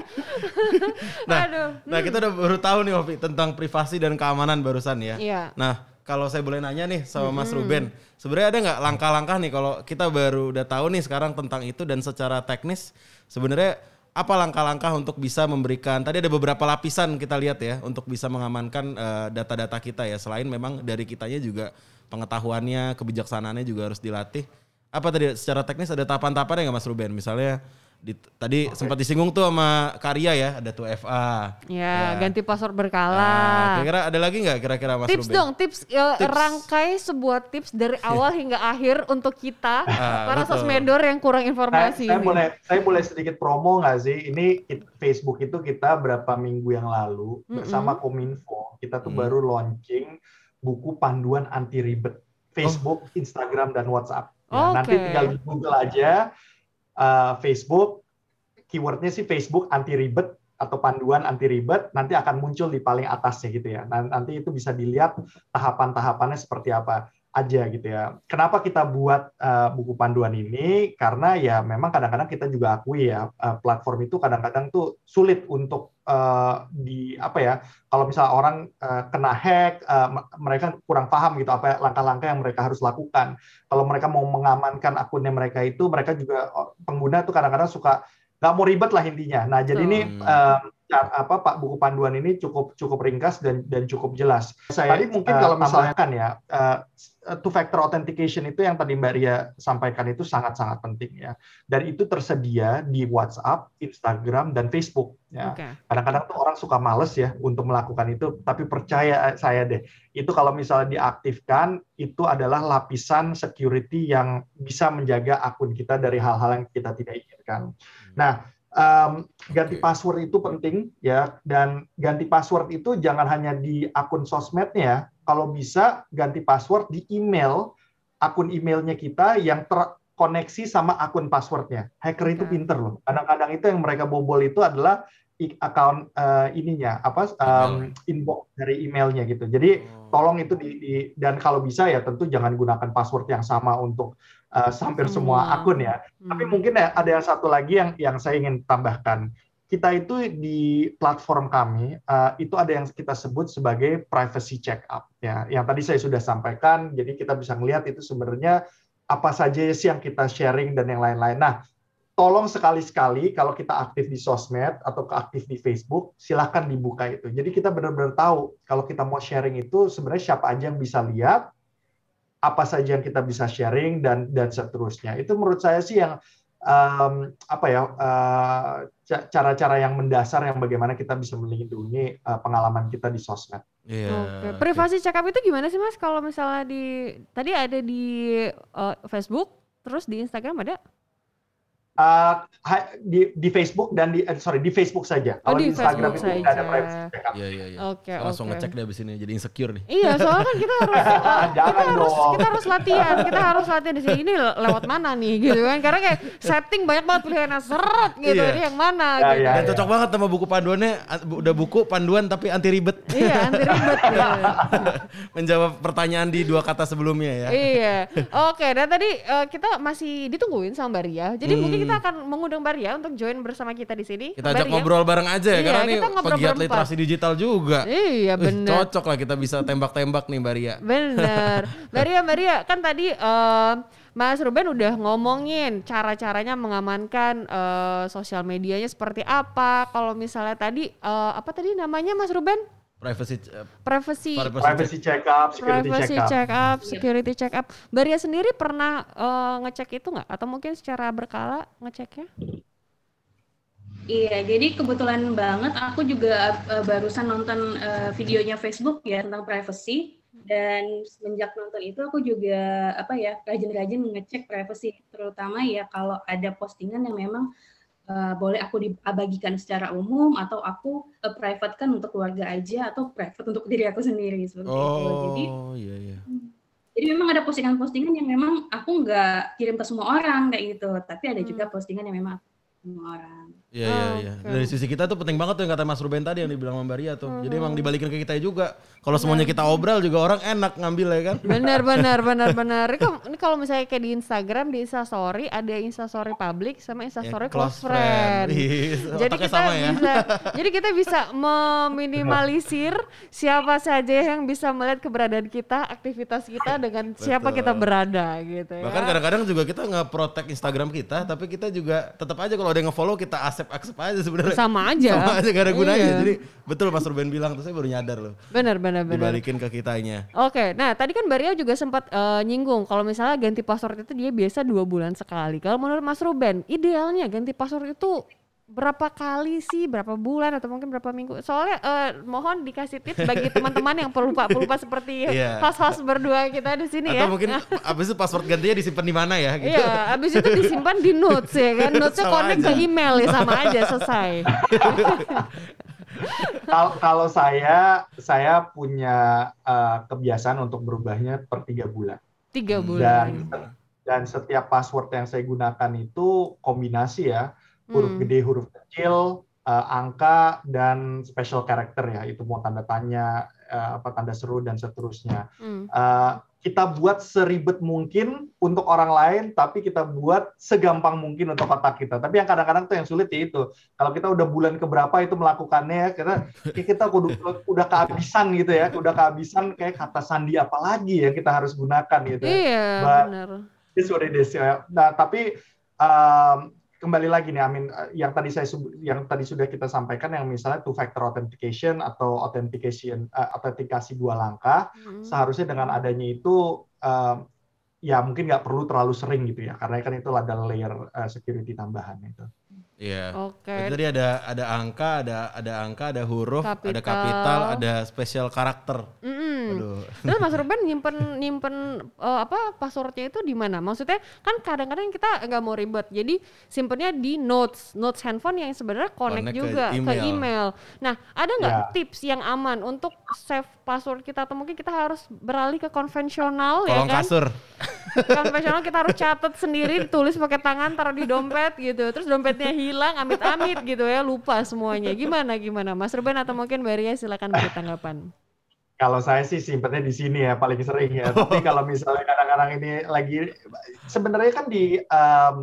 nah, <laughs> Aduh. Nah, kita udah baru tahu nih Ovi tentang privasi dan keamanan barusan ya. Iya. Nah, kalau saya boleh nanya nih sama Mas Ruben, sebenarnya ada nggak langkah-langkah nih kalau kita baru udah tahu nih sekarang tentang itu dan secara teknis sebenarnya apa langkah-langkah untuk bisa memberikan tadi ada beberapa lapisan kita lihat ya untuk bisa mengamankan eh, data-data kita ya. Selain memang dari kitanya juga pengetahuannya kebijaksanaannya juga harus dilatih. Apa tadi secara teknis ada tahapan-tahapan nggak Mas Ruben? Misalnya di- tadi sempat disinggung tuh sama Karya ya ada tuh FA Ya, Ya. ganti password Nah, berkala. kira-kira ada lagi nggak kira-kira Mas tips Ruben dong, tips, eh, Tips. rangkai sebuah tips dari awal <laughs> hingga akhir untuk kita Ah, para betul. sosmedor yang kurang Saya, informasi. saya ini. boleh saya boleh sedikit promo nggak sih? Ini Facebook itu kita berapa minggu yang lalu bersama Kominfo kita tuh Hmm. baru launching buku panduan anti ribet Facebook, Instagram dan WhatsApp. Ya, Oke. Nanti tinggal di Google aja uh, Facebook, keywordnya sih Facebook anti ribet atau panduan anti ribet nanti akan muncul di paling atasnya gitu ya. Nan- Nanti itu bisa dilihat tahapan-tahapannya seperti apa aja gitu ya. Kenapa kita buat uh, buku panduan ini? Karena ya memang kadang-kadang kita juga akui ya uh, platform itu kadang-kadang tuh sulit untuk uh, di apa ya? Kalau misalnya orang uh, kena hack, uh, mereka kurang paham gitu apa langkah-langkah yang mereka harus lakukan. Kalau mereka mau mengamankan akunnya mereka itu, mereka juga oh, pengguna tuh kadang-kadang suka nggak mau ribet lah intinya. Nah jadi ini Hmm. ca- apa pak buku panduan ini cukup cukup ringkas dan dan cukup jelas. Saya tadi mungkin uh, kalau misalnya kan ya uh, two factor authentication itu yang tadi Mbak Ria sampaikan itu sangat-sangat penting ya. Dan itu tersedia di WhatsApp, Instagram dan Facebook ya. Oke. Kadang-kadang tuh orang suka males ya untuk melakukan itu, tapi percaya eh, saya deh, itu kalau misalnya diaktifkan itu adalah lapisan security yang bisa menjaga akun kita dari hal-hal yang kita tidak inginkan. Nah, em, ganti Oke. password itu penting ya, dan ganti password itu jangan hanya di akun sosmednya, kalau bisa ganti password di email, akun emailnya kita yang terkoneksi sama akun passwordnya. Hacker itu pinter loh. Kadang-kadang itu yang mereka bobol itu adalah account eh, ininya apa em, inbox dari emailnya gitu. Jadi tolong itu di, di- dan kalau bisa ya tentu jangan gunakan password yang sama untuk eh, hampir semua Semua. akun ya. Tapi Hmm. mungkin ya ada yang satu lagi yang yang saya ingin tambahkan. Kita itu di platform kami eh, itu ada yang kita sebut sebagai privacy check up ya. Yang tadi saya sudah sampaikan. Jadi kita bisa melihat itu sebenarnya apa saja sih yang kita sharing dan yang lain-lain. Nah, tolong sekali-sekali kalau kita aktif di sosmed atau aktif di Facebook, silahkan dibuka itu. Jadi kita benar-benar tahu kalau kita mau sharing itu sebenarnya siapa aja yang bisa lihat, apa saja yang kita bisa sharing dan dan seterusnya. Itu menurut saya sih yang em, apa ya eh, ca- cara-cara yang mendasar yang bagaimana kita bisa melindungi eh, pengalaman kita di sosmed. Iya, Oke, oke. privasi check up itu gimana sih Mas? Kalau misalnya di tadi ada di eh, Facebook, terus di Instagram ada? Eh, ha- di di Facebook dan di eh, sorry di Facebook saja. Oh, Kalau di di Instagram Facebook itu nggak ada saja. privacy check up. Iya iya iya. Oke, Saya langsung ngecek deh abis ini jadi insecure nih. Iya, soalnya kan kita harus <laughs> kita Jangan harus dong. kita harus latihan, kita harus latihan di sini. Ini le- lewat mana nih gitu kan? Karena kayak setting banyak banget pilihannya seret gitu. Iya. Ini yang mana Ya, gitu. ya. Dan cocok banget sama buku panduannya, udah buku panduan tapi anti ribet. Iya, anti ribet gitu. <laughs> Menjawab pertanyaan di dua kata sebelumnya ya. Iya. Oke, dan tadi eh, kita masih ditungguin sama Mbak Ria. Jadi mungkin kita akan mengundang Mbak Ria untuk join bersama kita di sini. Kita ajak ngobrol bareng aja ya, Iya, karena ngobrol pegiat literasi digital juga. Iya, benar. Cocok lah kita bisa tembak-tembak nih Mbak Ria. Bener. <laughs> Mbak Ria, Mbak Ria, kan tadi eh, Mas Ruben udah ngomongin cara-caranya mengamankan eh, sosial medianya seperti apa. Kalau misalnya tadi eh, apa tadi namanya Mas Ruben? Privacy eh, Privacy privacy check up, security privacy check up. check up, security check up. Mbak Ria sendiri pernah eh, ngecek itu nggak? Atau mungkin secara berkala ngeceknya? Iya, jadi kebetulan banget aku juga eh, barusan nonton eh, videonya Facebook ya tentang privacy dan semenjak nonton itu aku juga apa ya rajin-rajin mengecek privacy terutama ya kalau ada postingan yang memang eh, boleh aku dibagikan secara umum atau aku eh, private kan untuk keluarga aja atau private untuk diri aku sendiri seperti itu. Jadi Oh iya iya. jadi memang ada postingan-postingan yang memang aku nggak kirim ke semua orang kayak gitu, tapi ada juga postingan yang memang semua orang. Iya iya iya. Oke. Dari sisi kita tuh penting banget tuh yang kata Mas Ruben tadi yang dibilang sama Mbak Ria tuh. Jadi emang dibalikin ke kita juga. Kalau semuanya kita obral juga orang enak ngambil ya kan. Benar <laughs> benar benar benar. Ini kalau- misalnya kayak di Instagram di Instastory ada Instastory public sama Instastory Ya, close, friend. <laughs> Iya, Jadi kita sama ya. bisa jadi kita bisa meminimalisir siapa saja yang bisa melihat keberadaan kita, aktivitas kita dengan siapa Betul. kita berada gitu ya. Bahkan kadang-kadang juga kita nge-protect Instagram kita, tapi kita juga tetap aja kalau ada yang nge-follow kita accept-accept aja sebenarnya. Sama aja. Sama aja gak ada gunanya. Iya. Jadi betul Mas Ruben bilang, terus saya baru nyadar loh. benar benar benar. Dibalikin ke kitanya. Oke, nah tadi kan Maria juga sempat eh, nyinggung kalau misalnya ganti password itu dia biasa dua bulan sekali. Kalau menurut Mas Ruben, idealnya ganti password itu berapa kali sih, berapa bulan atau mungkin berapa minggu? Soalnya eh, mohon dikasih tips bagi teman-teman yang pelupa-pelupa seperti <laughs> Iya. host-host berdua kita di sini ya. Atau mungkin <laughs> abis itu password gantinya disimpan di mana ya gitu. Iya, abis itu disimpan di notes ya kan. Notesnya connect aja. ke email ya sama aja selesai. <laughs> Kalau kalau saya saya punya eh, kebiasaan untuk berubahnya per tiga bulan Tiga Hmm. bulan. dan dan setiap password yang saya gunakan itu kombinasi ya huruf Hmm. gede huruf kecil eh, angka dan special character ya itu mau tanda tanya eh, apa tanda seru dan seterusnya Hmm. Eh, kita buat seribet mungkin untuk orang lain, tapi kita buat segampang mungkin untuk otak kita. Tapi yang kadang-kadang tuh yang sulit ya itu. Kalau kita udah bulan keberapa itu melakukannya, kita kayak kita udah, udah kehabisan gitu ya, udah kehabisan kayak kata sandi apa lagi ya kita harus gunakan gitu. ya. Iya, But- benar. It's what it is, ya. Nah, tapi um, kembali lagi nih, Amin, eh, yang tadi saya yang tadi sudah kita sampaikan, yang misalnya two factor authentication atau authentication eh, autentikasi dua langkah, Hmm. seharusnya dengan adanya itu um, ya mungkin nggak perlu terlalu sering gitu ya, karena kan itu ada layer eh, security tambahan itu. Iya. Oke. Berarti Tadi ada ada angka, ada ada angka, ada huruf, ada Kapital. kapital, ada special karakter. Mm-mm. Aduh. Terus Mas <laughs> Ruben nyimpen nyimpen eh, apa passwordnya itu di mana? Maksudnya kan kadang-kadang kita nggak mau ribet, jadi simpennya di notes, notes handphone yang sebenarnya connect, Connect ke juga ke email. email. Nah, ada nggak Ya. tips yang aman untuk save password kita atau mungkin kita harus beralih ke konvensional ya Kolong kan? kasur. <laughs> konvensional kita harus catat sendiri, tulis pakai tangan, taruh di dompet gitu. Terus dompetnya hilang, amit-amit gitu ya, lupa semuanya. Gimana gimana, Mas Ruben atau mungkin Mbak Ria silakan beri tanggapan. Kalau saya sih simpennya di sini ya paling sering ya. Tapi kalau misalnya kadang-kadang ini lagi sebenarnya kan di um,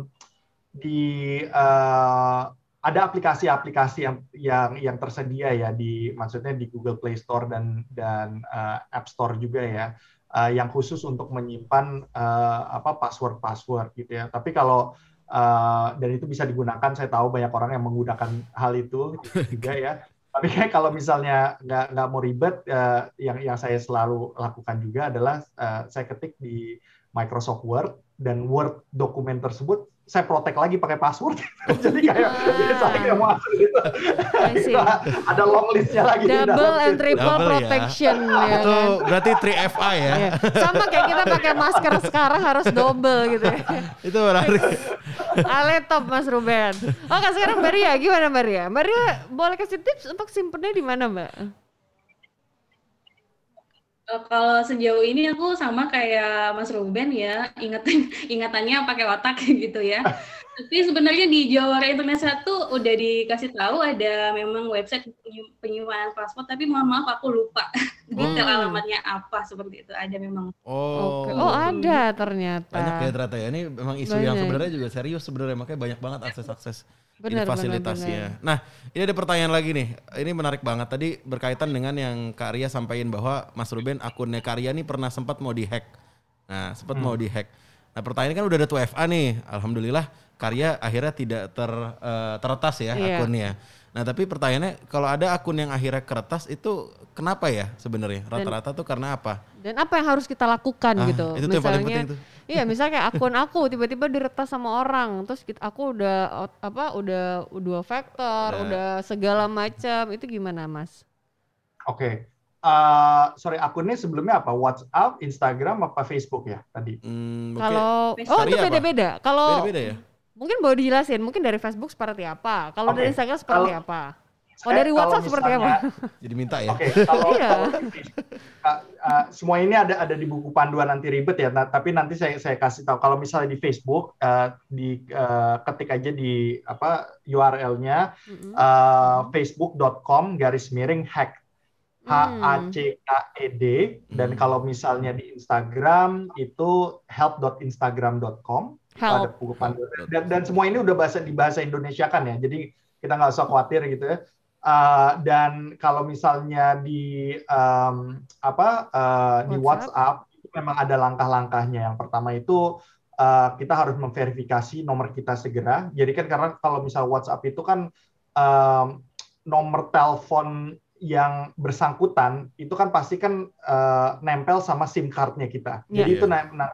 di uh, ada aplikasi-aplikasi yang yang yang tersedia ya di maksudnya di Google Play Store dan dan uh, App Store juga ya uh, yang khusus untuk menyimpan uh, apa password-password gitu ya. Tapi kalau uh, dan itu bisa digunakan, saya tahu banyak orang yang menggunakan hal itu <laughs> juga ya. Tapi kayak kalau misalnya nggak nggak mau ribet, eh, yang yang saya selalu lakukan juga adalah eh, saya ketik di Microsoft Word dan Word dokumen tersebut saya protek lagi pakai password. <laughs> Jadi kayak Ah. jadi <laughs> saya nggak masuk gitu. Ada long listnya lagi. Double and triple Double ya. protection ya, Itu kan. berarti 3FA ya. Iya. Sama kayak kita pakai masker sekarang harus double gitu ya. <laughs> Itu menarik. Ale top Mas Ruben. Oke sekarang Mbak Ria, gimana Mbak Ria? Mbak Ria boleh kasih tips untuk simpennya di mana Mbak? Eh, kalau sejauh ini aku sama kayak Mas Ruben ya, ingatan <laughs> ingatannya pakai otak <laughs> gitu ya. Tapi sebenarnya di Jawara Internet satu udah dikasih tahu ada memang website penyimpanan password, tapi mohon maaf aku lupa <laughs> detail Hmm. alamatnya apa seperti itu. Ada memang. Oh. Oke. Oh ada ternyata. Banyak ya ternyata ya. Ini memang isu yang Banyak. sebenarnya juga serius sebenarnya makanya banyak banget akses-akses Benar, ini fasilitasnya. Nah, ini ada pertanyaan lagi nih. Ini menarik banget. Tadi berkaitan dengan yang Kak Ria sampaikan bahwa Mas Ruben akunnya Kak Ria nih pernah sempat mau dihack. Nah, sempat mau dihack. Nah, pertanyaan kan udah ada 2FA nih. Alhamdulillah Karya akhirnya tidak ter, eh, teretas ya Iya. akunnya. Nah, tapi pertanyaannya kalau ada akun yang akhirnya keretas itu kenapa ya sebenarnya? Rata-rata tuh karena apa? Dan apa yang harus kita lakukan Ah, gitu? itu tuh yang paling penting tuh. Iya, misalnya kayak akun aku tiba-tiba diretas sama orang, terus kita, aku udah apa udah dua faktor, Udah. udah segala macam, itu gimana, Mas? Oke. Eh, sorry akunnya sebelumnya apa? WhatsApp, Instagram, apa Facebook ya tadi? Hmm, mungkin Kalau oh itu beda-beda. Kalau beda-beda ya? Mungkin boleh dijelasin, mungkin dari Facebook seperti apa, kalau Oke, dari Instagram seperti kalau- apa? Oh dari WhatsApp seperti apa? <laughs> Jadi minta ya. Oke, okay, kalau, iya. kalau uh, uh, semua ini ada ada di buku panduan nanti ribet ya. Nah, tapi nanti saya saya kasih tahu kalau misalnya di Facebook uh, di uh, ketik aja di apa URL-nya mm-hmm. uh, facebook.com garis miring hack H A C K E D dan kalau misalnya di Instagram itu help.instagram.com help. ada buku panduan dan, dan semua ini udah bahasa di bahasa Indonesia kan ya. Jadi kita nggak usah khawatir gitu ya. Uh, dan kalau misalnya di um, apa uh, di WhatsApp itu memang ada langkah-langkahnya. Yang pertama itu uh, kita harus memverifikasi nomor kita segera. Jadi kan karena kalau misal WhatsApp itu kan um, nomor telepon yang bersangkutan itu kan pasti kan uh, nempel sama SIM cardnya kita. Yeah. Jadi itu nah, nah,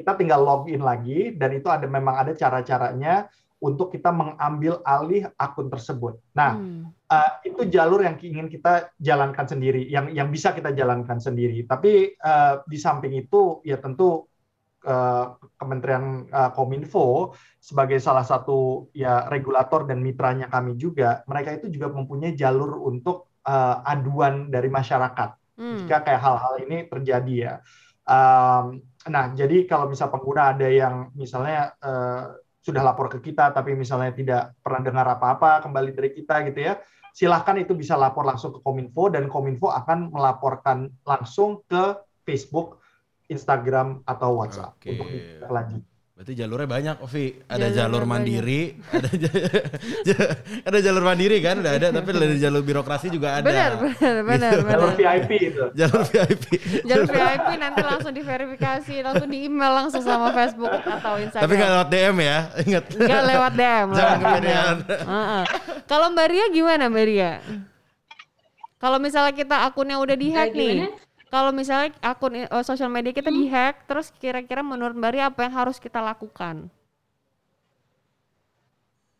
kita tinggal login lagi dan itu ada memang ada cara-caranya untuk kita mengambil alih akun tersebut. Nah, hmm. uh, itu jalur yang ingin kita jalankan sendiri, yang yang bisa kita jalankan sendiri. Tapi uh, di samping itu, ya tentu uh, Kementerian uh, Kominfo sebagai salah satu ya regulator dan mitranya kami juga, mereka itu juga mempunyai jalur untuk uh, aduan dari masyarakat hmm. jika kayak hal-hal ini terjadi ya. Um, nah, jadi kalau misal pengguna ada yang misalnya uh, sudah lapor ke kita tapi misalnya tidak pernah dengar apa-apa kembali dari kita gitu ya silahkan itu bisa lapor langsung ke Kominfo dan Kominfo akan melaporkan langsung ke Facebook, Instagram atau WhatsApp okay. untuk lanjut. Berarti jalurnya banyak, Ovi. Ada jalur, jalur mandiri, ada <laughs> ada jalur mandiri kan, udah ada. Tapi dari jalur birokrasi juga ada. Benar, benar, benar. Gitu. Jalur VIP itu. Jalur VIP. jalur VIP nanti langsung diverifikasi, langsung di email langsung sama Facebook atau Instagram. Tapi nggak lewat DM ya, ingat. Nggak lewat DM. Jangan kepedean. Uh -uh. Kalau Mbak Ria gimana Mbak Ria? Kalau misalnya kita akunnya udah dihack nih, kalau misalnya akun uh, sosial media kita hmm. dihack, terus kira-kira menurut Mbak Ria apa yang harus kita lakukan?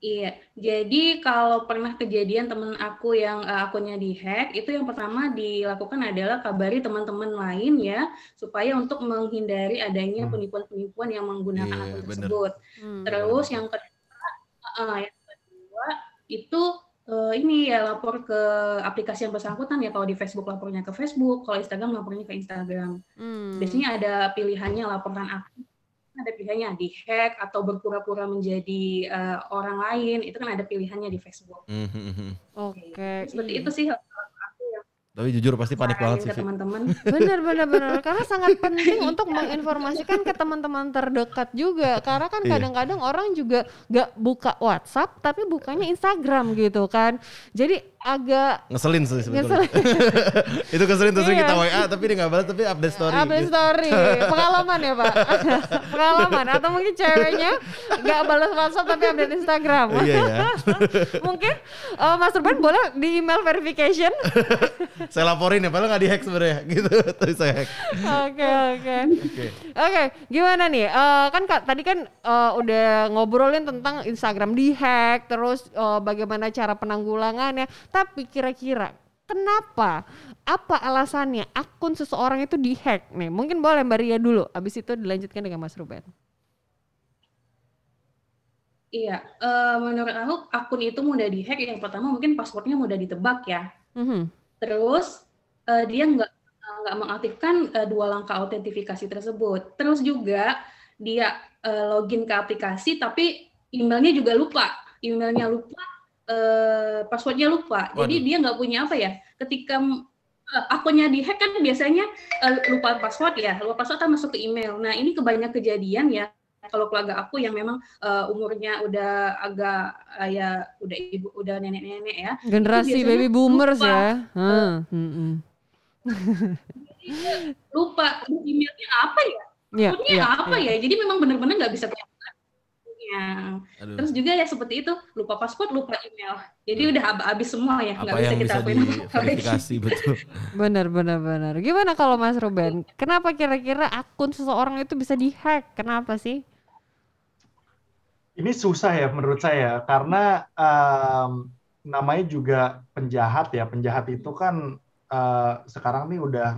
Iya, jadi kalau pernah kejadian temen aku yang uh, akunnya dihack, itu yang pertama dilakukan adalah kabari teman-teman lain ya, supaya untuk menghindari adanya hmm. penipuan-penipuan yang menggunakan yeah, akun bener. tersebut. Hmm. Terus yang kedua, uh, yang kedua itu uh, ini ya lapor ke aplikasi yang bersangkutan ya kalau di Facebook lapornya ke Facebook, kalau Instagram lapornya ke Instagram. Hmm. Biasanya ada pilihannya laporan aktif, ada pilihannya di hack atau berpura-pura menjadi uh, orang lain, itu kan ada pilihannya di Facebook. Hmm. hmm, hmm. Oke. Okay. Seperti itu sih tapi jujur pasti panik banget sih. teman-teman. <laughs> Bener bener bener karena sangat penting untuk menginformasikan ke teman-teman terdekat juga. Karena kan iya. kadang-kadang orang juga gak buka WhatsApp tapi bukanya Instagram gitu kan. Jadi agak ngeselin sih sebetulnya. Ngeselin. <laughs> itu keselin terus iya. kita WA tapi dia nggak balas tapi update story. Update gitu. story. <laughs> Pengalaman ya, Pak. Pengalaman atau mungkin ceweknya nggak balas WhatsApp tapi update Instagram. iya ya. mungkin uh, Mas Ruben boleh di email verification. Saya laporin ya, padahal nggak dihack sebenarnya <laughs> gitu. Tapi saya hack. Oke, oke. Oke, gimana nih? Uh, kan Kak, tadi kan uh, udah ngobrolin tentang Instagram dihack, terus uh, bagaimana cara penanggulangannya tapi kira-kira kenapa? Apa alasannya akun seseorang itu dihack? Nih, mungkin boleh Mbak Ria dulu, habis itu dilanjutkan dengan Mas Ruben. Iya, uh, menurut aku akun itu mudah dihack. Yang pertama mungkin passwordnya mudah ditebak ya. Mm-hmm. Terus uh, dia nggak nggak mengaktifkan uh, dua langkah autentifikasi tersebut. Terus juga dia uh, login ke aplikasi tapi emailnya juga lupa. Emailnya lupa, uh, passwordnya lupa. Waduh. Jadi dia nggak punya apa ya? Ketika uh, akunnya dihack kan biasanya uh, lupa password ya, lupa password kan masuk ke email. Nah ini kebanyakan kejadian ya. Kalau keluarga aku yang memang uh, umurnya udah agak uh, ya udah ibu udah nenek-nenek ya. Generasi baby boomers lupa. ya. Hmm. Hmm. lupa emailnya apa ya? Ya, ya, apa ya. ya? Jadi memang benar-benar nggak bisa Aduh. Terus juga ya seperti itu, lupa password, lupa email. Jadi udah habis semua ya, nggak bisa kita bisa verifikasi betul. <laughs> Benar, benar, benar. Gimana kalau Mas Ruben? Kenapa kira-kira akun seseorang itu bisa dihack? Kenapa sih? Ini susah ya menurut saya, karena um, namanya juga penjahat ya. Penjahat itu kan uh, sekarang nih udah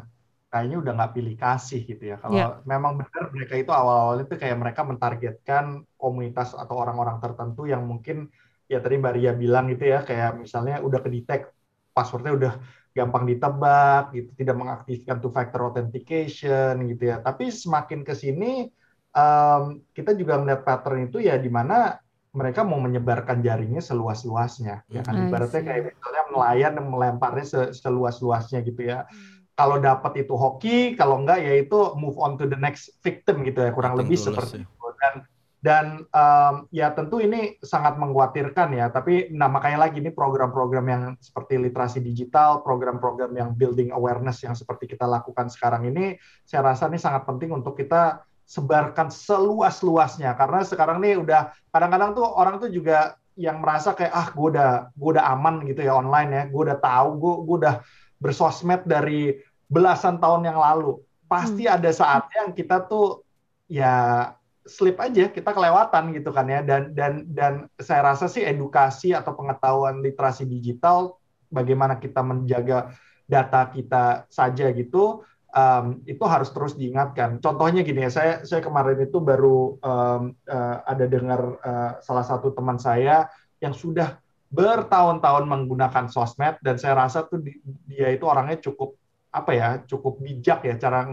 kayaknya udah nggak pilih kasih gitu ya. Kalau yeah. memang benar mereka itu awal-awal itu kayak mereka mentargetkan komunitas atau orang-orang tertentu yang mungkin ya tadi Mbak Ria bilang gitu ya kayak misalnya udah kedetek passwordnya udah gampang ditebak gitu tidak mengaktifkan two factor authentication gitu ya tapi semakin ke sini um, kita juga melihat pattern itu ya di mana mereka mau menyebarkan jaringnya seluas-luasnya ya kan? Ibaratnya kayak misalnya nelayan melemparnya seluas-luasnya gitu ya. Hmm. kalau dapat itu hoki kalau enggak ya itu move on to the next victim gitu ya kurang lebih seperti itu. Dan dan um, ya tentu ini sangat mengkhawatirkan ya tapi nah makanya lagi ini program-program yang seperti literasi digital program-program yang building awareness yang seperti kita lakukan sekarang ini saya rasa ini sangat penting untuk kita sebarkan seluas-luasnya. Karena sekarang nih udah kadang-kadang tuh orang tuh juga yang merasa kayak ah gue udah gue udah aman gitu ya online ya. Gue udah tahu gue gue udah bersosmed dari belasan tahun yang lalu. Pasti hmm. ada saatnya yang kita tuh ya slip aja kita kelewatan gitu kan ya. Dan dan dan saya rasa sih edukasi atau pengetahuan literasi digital bagaimana kita menjaga data kita saja gitu um, itu harus terus diingatkan. Contohnya gini ya saya saya kemarin itu baru um, uh, ada dengar uh, salah satu teman saya yang sudah bertahun-tahun menggunakan sosmed dan saya rasa tuh dia itu orangnya cukup apa ya cukup bijak ya cara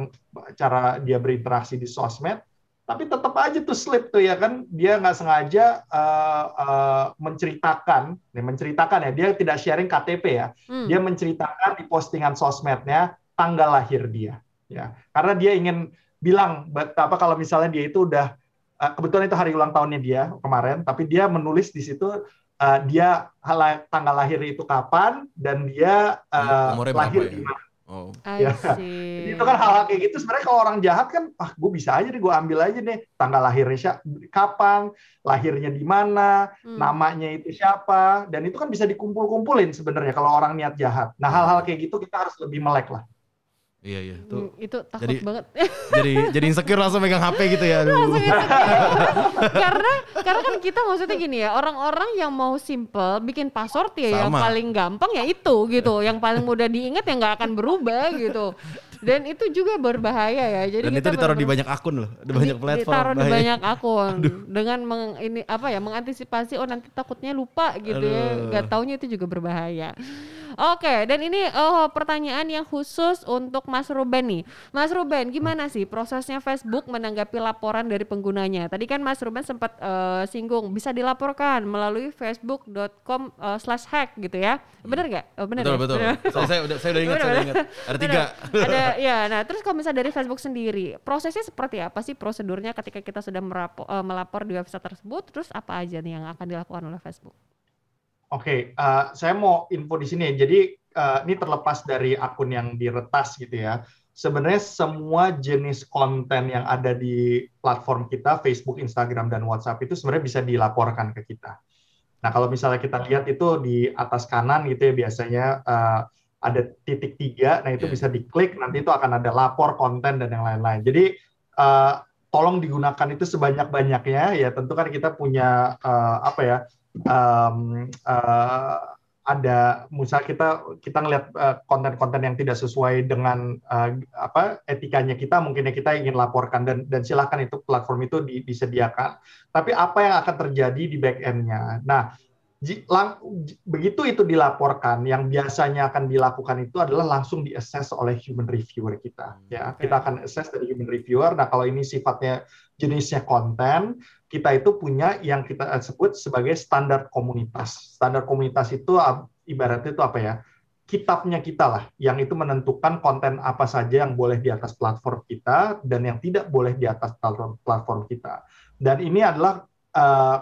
cara dia berinteraksi di sosmed tapi tetap aja tuh slip tuh ya kan. Dia nggak sengaja uh, uh, menceritakan nih menceritakan ya dia tidak sharing KTP ya. Hmm. dia menceritakan di postingan sosmednya tanggal lahir dia ya karena dia ingin bilang apa kalau misalnya dia itu udah uh, kebetulan itu hari ulang tahunnya dia kemarin tapi dia menulis di situ uh, dia tanggal lahir itu kapan dan dia uh, lahir ya? di mana Oh. Ya. <laughs> Jadi itu kan hal-hal kayak gitu sebenarnya kalau orang jahat kan ah gue bisa aja nih gue ambil aja nih tanggal lahirnya siapa, kapan, lahirnya di mana, hmm. namanya itu siapa dan itu kan bisa dikumpul-kumpulin sebenarnya kalau orang niat jahat. Nah, hal-hal kayak gitu kita harus lebih melek lah. Iya iya tuh. Hmm, itu takut jadi, banget. <laughs> jadi jadi insecure langsung megang HP gitu ya. Langsung <laughs> karena karena kan kita maksudnya gini ya, orang-orang yang mau simple bikin password ya Sama. yang paling gampang ya itu gitu, yang paling mudah diingat yang nggak akan berubah gitu. Dan itu juga berbahaya ya. Jadi Dan itu ditaruh di banyak akun loh, di banyak platform. Ditaruh bahaya. di banyak akun Aduh. dengan meng, ini apa ya mengantisipasi oh nanti takutnya lupa gitu ya. Aduh. ya. Gak taunya itu juga berbahaya. Oke, dan ini oh, pertanyaan yang khusus untuk Mas Ruben nih. Mas Ruben, gimana sih prosesnya Facebook menanggapi laporan dari penggunanya? Tadi kan Mas Ruben sempat uh, singgung bisa dilaporkan melalui facebook.com uh, slash hack gitu ya. Benar nggak? Oh, benar betul, ya? betul. Bener. Saya, saya udah saya udah ingat, saya udah ingat. Ada tiga. Ada ya. Nah, terus kalau misalnya dari Facebook sendiri, prosesnya seperti apa sih prosedurnya ketika kita sudah merapo, uh, melapor di website tersebut? Terus apa aja nih yang akan dilakukan oleh Facebook? Oke, okay, uh, saya mau info di sini. Jadi uh, ini terlepas dari akun yang diretas gitu ya. Sebenarnya semua jenis konten yang ada di platform kita, Facebook, Instagram, dan WhatsApp itu sebenarnya bisa dilaporkan ke kita. Nah, kalau misalnya kita lihat itu di atas kanan gitu ya biasanya uh, ada titik tiga, nah itu yeah. bisa diklik, nanti itu akan ada lapor konten dan yang lain-lain. Jadi uh, tolong digunakan itu sebanyak-banyaknya ya. Tentu kan kita punya uh, apa ya um, uh, ada misal kita kita ngelihat konten konten-konten yang tidak sesuai dengan uh, apa etikanya kita mungkin ya kita ingin laporkan dan dan silahkan itu platform itu di, disediakan tapi apa yang akan terjadi di back end-nya nah lang, begitu itu dilaporkan yang biasanya akan dilakukan itu adalah langsung diakses oleh human reviewer kita ya kita akan assess dari human reviewer nah kalau ini sifatnya jenisnya konten kita itu punya yang kita sebut sebagai standar komunitas. Standar komunitas itu ibaratnya itu apa ya? Kitabnya kita lah, yang itu menentukan konten apa saja yang boleh di atas platform kita dan yang tidak boleh di atas platform kita. Dan ini adalah uh,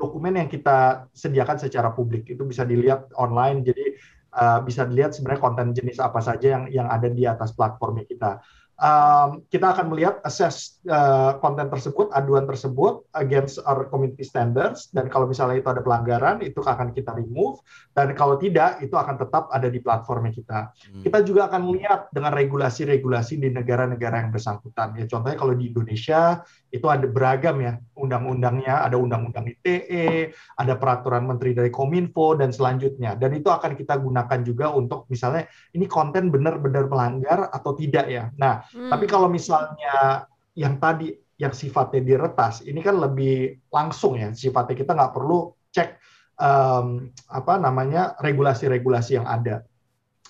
dokumen yang kita sediakan secara publik. Itu bisa dilihat online, jadi uh, bisa dilihat sebenarnya konten jenis apa saja yang yang ada di atas platformnya kita um, kita akan melihat assess uh, konten tersebut, aduan tersebut against our community standards dan kalau misalnya itu ada pelanggaran itu akan kita remove dan kalau tidak itu akan tetap ada di platformnya kita. Hmm. Kita juga akan melihat dengan regulasi-regulasi di negara-negara yang bersangkutan. Ya contohnya kalau di Indonesia itu ada beragam ya undang-undangnya, ada undang-undang ITE, ada peraturan menteri dari Kominfo dan selanjutnya. Dan itu akan kita gunakan juga untuk misalnya ini konten benar-benar melanggar atau tidak ya. Nah, hmm. tapi kalau misalnya yang tadi yang sifatnya diretas, ini kan lebih langsung ya sifatnya kita nggak perlu cek um, apa namanya regulasi-regulasi yang ada.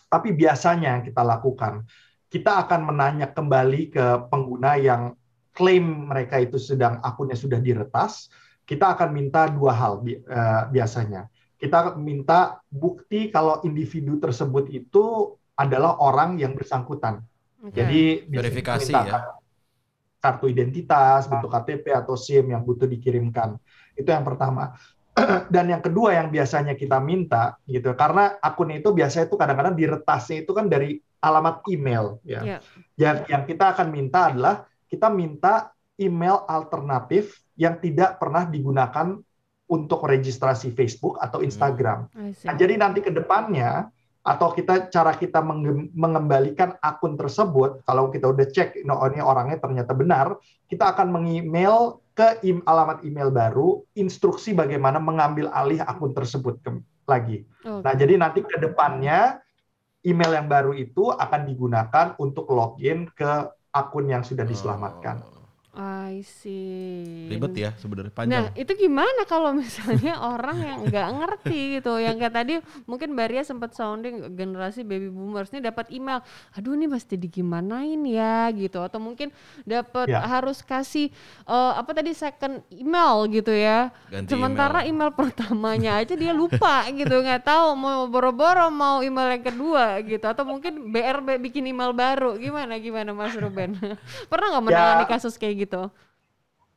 Tapi biasanya yang kita lakukan, kita akan menanya kembali ke pengguna yang klaim mereka itu sedang akunnya sudah diretas. Kita akan minta dua hal uh, biasanya. Kita minta bukti kalau individu tersebut itu adalah orang yang bersangkutan. Okay. Jadi verifikasi ya. Kartu identitas, bentuk KTP atau SIM yang butuh dikirimkan. Itu yang pertama. <clears throat> dan yang kedua yang biasanya kita minta gitu karena akun itu biasanya itu kadang-kadang diretasnya itu kan dari alamat email ya. Yeah. Yang yang kita akan minta adalah kita minta email alternatif yang tidak pernah digunakan untuk registrasi Facebook atau hmm. Instagram. Nah, jadi nanti ke depannya atau kita cara kita mengembalikan akun tersebut kalau kita udah cek no, ini orangnya ternyata benar, kita akan mengemail ke im alamat email baru instruksi bagaimana mengambil alih akun tersebut ke lagi. Okay. Nah, jadi nanti ke depannya email yang baru itu akan digunakan untuk login ke akun yang sudah diselamatkan. I see. Ribet ya sebenarnya panjang. Nah itu gimana kalau misalnya <laughs> orang yang nggak ngerti gitu, yang kayak tadi mungkin Baria sempat sounding generasi baby boomers ini dapat email, aduh ini mesti digimanain ya gitu, atau mungkin dapat ya. harus kasih uh, apa tadi second email gitu ya. Ganti Sementara email. email pertamanya aja dia lupa <laughs> gitu, nggak tahu mau boro-boro mau email yang kedua gitu, atau mungkin BRB bikin email baru, gimana gimana Mas Ruben? <laughs> Pernah nggak menangani ya. kasus kayak gitu?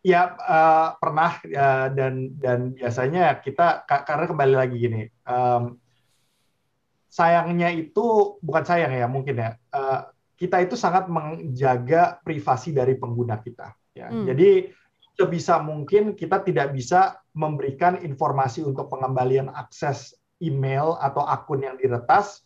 Ya uh, pernah uh, dan dan biasanya kita karena kembali lagi gini, um, sayangnya itu bukan sayang ya mungkin ya, uh, kita itu sangat menjaga privasi dari pengguna kita. Ya. Hmm. Jadi sebisa mungkin kita tidak bisa memberikan informasi untuk pengembalian akses email atau akun yang diretas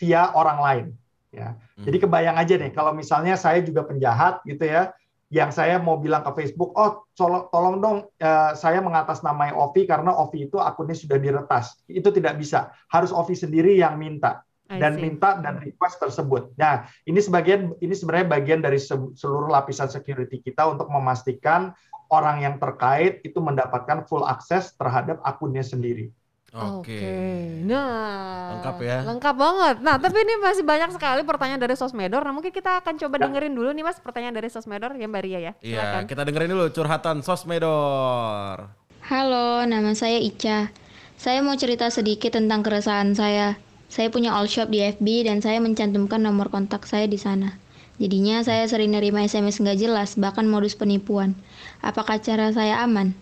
via orang lain. Ya. Hmm. Jadi kebayang aja nih kalau misalnya saya juga penjahat gitu ya, yang saya mau bilang ke Facebook, oh tolong, dong uh, saya mengatasnamai Ovi karena Ovi itu akunnya sudah diretas. Itu tidak bisa. Harus Ovi sendiri yang minta dan minta dan request tersebut. Nah, ini sebagian ini sebenarnya bagian dari seluruh lapisan security kita untuk memastikan orang yang terkait itu mendapatkan full akses terhadap akunnya sendiri. Oke. Okay. Nah, lengkap ya. Lengkap banget. Nah, tapi ini masih banyak sekali pertanyaan dari Sosmedor. Nah, mungkin kita akan coba dengerin dulu nih Mas pertanyaan dari Sosmedor ya Mbak Ria ya. Iya, kita dengerin dulu curhatan Sosmedor. Halo, nama saya Ica. Saya mau cerita sedikit tentang keresahan saya. Saya punya all shop di FB dan saya mencantumkan nomor kontak saya di sana. Jadinya saya sering nerima SMS nggak jelas, bahkan modus penipuan. Apakah cara saya aman?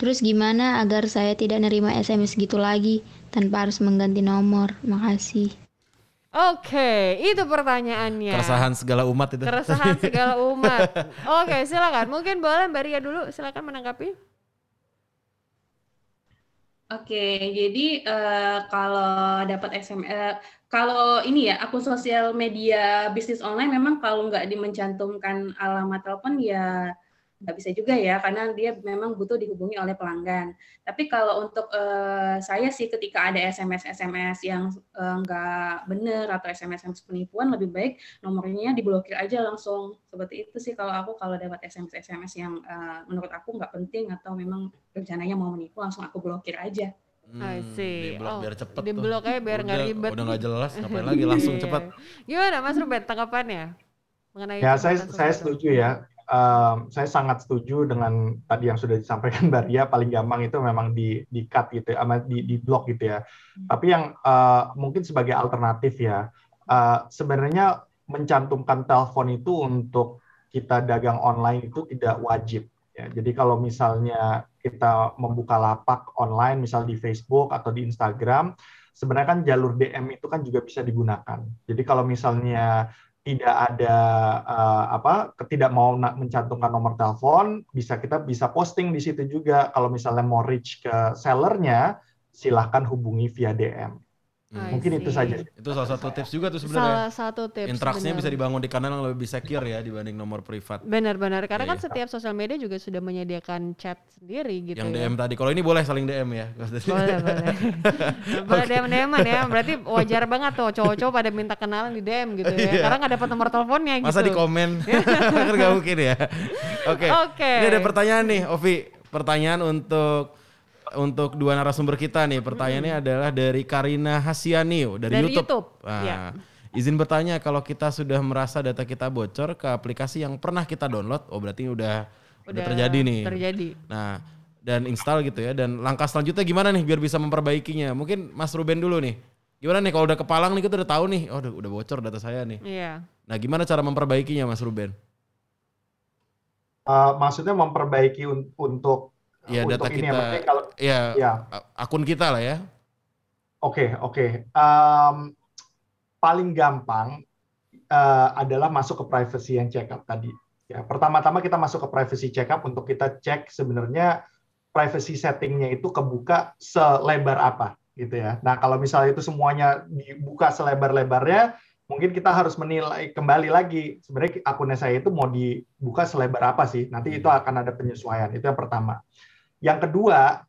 Terus gimana agar saya tidak nerima SMS gitu lagi tanpa harus mengganti nomor? Makasih. Oke, itu pertanyaannya. Keresahan segala umat itu. Keresahan <laughs> segala umat. Oke, silakan. Mungkin boleh Mbak Ria dulu, silakan menanggapi. Oke, jadi uh, kalau dapat SMS, uh, kalau ini ya akun sosial media bisnis online memang kalau nggak dimencantumkan alamat telepon ya nggak bisa juga ya karena dia memang butuh dihubungi oleh pelanggan. Tapi kalau untuk uh, saya sih ketika ada SMS SMS yang uh, nggak benar atau SMS SMS penipuan lebih baik nomornya diblokir aja langsung seperti itu sih kalau aku kalau dapat SMS SMS yang uh, menurut aku nggak penting atau memang rencananya mau menipu langsung aku blokir aja. Hmm, I see. Di blok oh, biar cepet di blok aja biar nggak ribet. Udah nggak jelas, <laughs> ngapain lagi langsung iya. cepet. Gimana Mas Ruben tanggapannya mengenai? Ya saya saya setuju ya um, saya sangat setuju dengan tadi yang sudah disampaikan Mbak Ria paling gampang itu memang di di cut gitu ya, di di blok gitu ya. Hmm. Tapi yang uh, mungkin sebagai alternatif ya, uh, sebenarnya mencantumkan telepon itu untuk kita dagang online itu tidak wajib ya. Jadi kalau misalnya kita membuka lapak online misal di Facebook atau di Instagram, sebenarnya kan jalur DM itu kan juga bisa digunakan. Jadi kalau misalnya tidak ada uh, apa tidak mau mencantumkan nomor telepon bisa kita bisa posting di situ juga. Kalau misalnya mau reach ke sellernya silahkan hubungi via DM Hmm. Mungkin itu saja. Itu salah satu tips juga tuh sebenarnya. Salah satu tips. Interaksinya bisa dibangun di kanal yang lebih secure ya dibanding nomor privat. Benar-benar. Karena yeah. kan iya. setiap sosial media juga sudah menyediakan chat sendiri gitu. Yang ya. DM tadi. Kalau ini boleh saling DM ya. Boleh, boleh. <laughs> boleh DM DM ya. Berarti wajar banget tuh cowok-cowok pada minta kenalan di DM gitu ya. Yeah. Karena nggak dapat nomor teleponnya gitu. Masa di komen? <laughs> kan gak mungkin ya. Oke. Okay. Okay. Ini ada pertanyaan nih, Ovi. Pertanyaan untuk untuk dua narasumber kita nih. Pertanyaannya adalah dari Karina Hasianio dari, Dari YouTube. YouTube, Nah, ya. Izin bertanya kalau kita sudah merasa data kita bocor ke aplikasi yang pernah kita download, oh berarti udah udah, terjadi nih. Terjadi. Nah, dan install gitu ya. Dan langkah selanjutnya gimana nih biar bisa memperbaikinya? Mungkin Mas Ruben dulu nih. Gimana nih kalau udah kepalang nih kita udah tahu nih, oh udah, udah bocor data saya nih. Iya. Nah, gimana cara memperbaikinya Mas Ruben? Eh, maksudnya memperbaiki un- untuk Untuk data ya, kita. maksudnya kalau Ya, ya akun kita lah ya. Oke, oke. Em, paling gampang eh, adalah masuk ke privacy yang check up tadi. Ya, pertama-tama kita masuk ke privacy check up untuk kita cek sebenarnya privacy settingnya itu kebuka selebar apa, gitu ya. Nah, kalau misalnya itu semuanya dibuka selebar-lebarnya, mungkin kita harus menilai kembali lagi sebenarnya akunnya saya itu mau dibuka selebar apa sih? Nanti itu akan ada penyesuaian. Itu yang pertama. Yang kedua,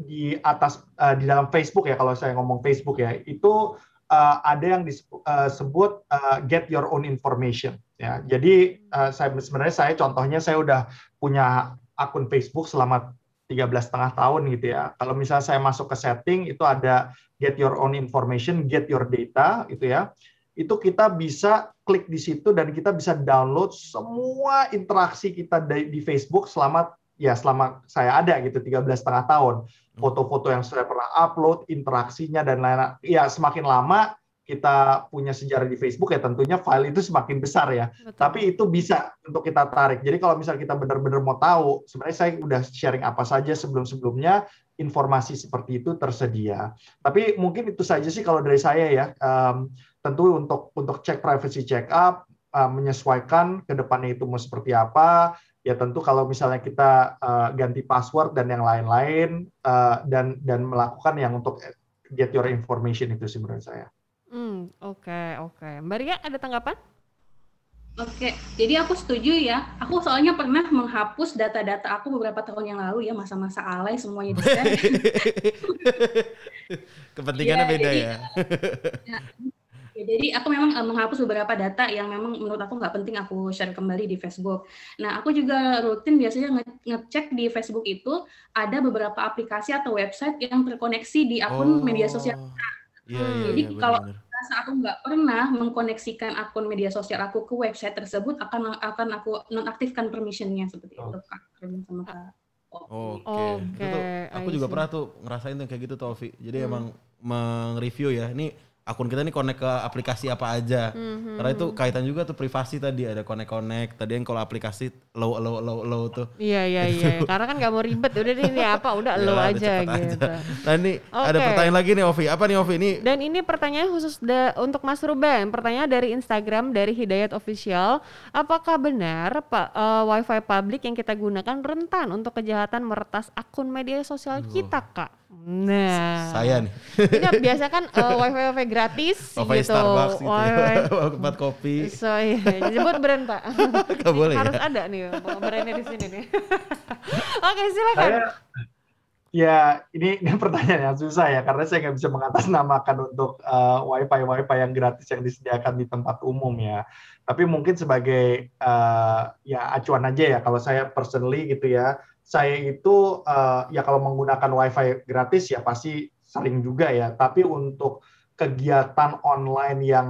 di atas eh, di dalam Facebook ya kalau saya ngomong Facebook ya itu eh, ada yang disebut eh, get your own information ya. Jadi eh, saya sebenarnya saya contohnya saya udah punya akun Facebook selama 13 setengah tahun gitu ya. Kalau misalnya saya masuk ke setting itu ada get your own information get your data gitu ya. Itu kita bisa klik di situ dan kita bisa download semua interaksi kita di, di Facebook selama ya selama saya ada gitu 13 setengah tahun foto-foto yang saya pernah upload, interaksinya dan lain-lain. Ya semakin lama kita punya sejarah di Facebook ya tentunya file itu semakin besar ya. Betul. Tapi itu bisa untuk kita tarik. Jadi kalau misal kita benar-benar mau tahu, sebenarnya saya udah sharing apa saja sebelum-sebelumnya informasi seperti itu tersedia. Tapi mungkin itu saja sih kalau dari saya ya. Em, tentu untuk untuk cek privacy check up, eh, menyesuaikan ke depannya itu mau seperti apa. Ya tentu kalau misalnya kita eh, ganti password dan yang lain-lain eh, dan dan melakukan yang untuk get your information itu sih menurut saya. Hmm, oke, oke. Mbak Ria ada tanggapan? Oke, jadi aku setuju ya. Aku soalnya pernah menghapus data-data aku beberapa tahun yang lalu ya, masa-masa alay semuanya di. <laughs> Kepentingannya Iya, beda jadi- ya. <laughs> Ya, jadi aku memang eh, menghapus beberapa data yang memang menurut aku nggak penting aku share kembali di Facebook. Nah, aku juga rutin biasanya nge- ngecek di Facebook itu ada beberapa aplikasi atau website yang terkoneksi di akun media sosial. Iya, iya, Jadi iya, kalau- benar-benar. Rasa aku nggak pernah mengkoneksikan akun media sosial aku ke website tersebut akan akan aku nonaktifkan permissionnya seperti Oh. itu kak. Sama kak. Oke. Oke, Itu tuh, aku I juga see. pernah tuh ngerasain tuh kayak gitu Ovi. Jadi Hmm. emang meng-review ya. Ini akun kita nih connect ke aplikasi apa aja. Mhm. Karena itu kaitan juga tuh privasi tadi ada connect-connect. Tadi yang kalau aplikasi low low low low tuh. Iya, iya, iya. Karena kan nggak mau ribet. Udah deh ini apa, udah <laughs> lo Yalah, udah aja cepet aja. gitu. <laughs> Nah ini ada Oke. pertanyaan lagi nih Ovi. Apa nih Ovi? Ini Dan ini pertanyaan khusus da- untuk Mas Ruben. Pertanyaan dari Instagram dari Hidayat Official. Apakah benar Pak eh, WiFi publik yang kita gunakan rentan untuk kejahatan meretas akun media sosial kita, Kak? Nah, saya nih. ini biasa kan eh, WiFi WiFi gratis Ovi gitu. Starbucks gitu Wifi. <laughs> ya. Tempat kopi. So, iya. Sebut brand, Pak. <laughs> Nggak boleh Harus ya. ada nih brandnya di sini nih. <laughs> Oke, silakan. Saya ya ini ini pertanyaan yang susah ya karena saya nggak bisa mengatasnamakan untuk uh, wifi wifi yang gratis yang disediakan di tempat umum ya. Tapi mungkin sebagai uh, ya acuan aja ya kalau saya personally gitu ya, saya itu uh, ya kalau menggunakan wifi gratis ya pasti sering juga ya. Tapi untuk kegiatan online yang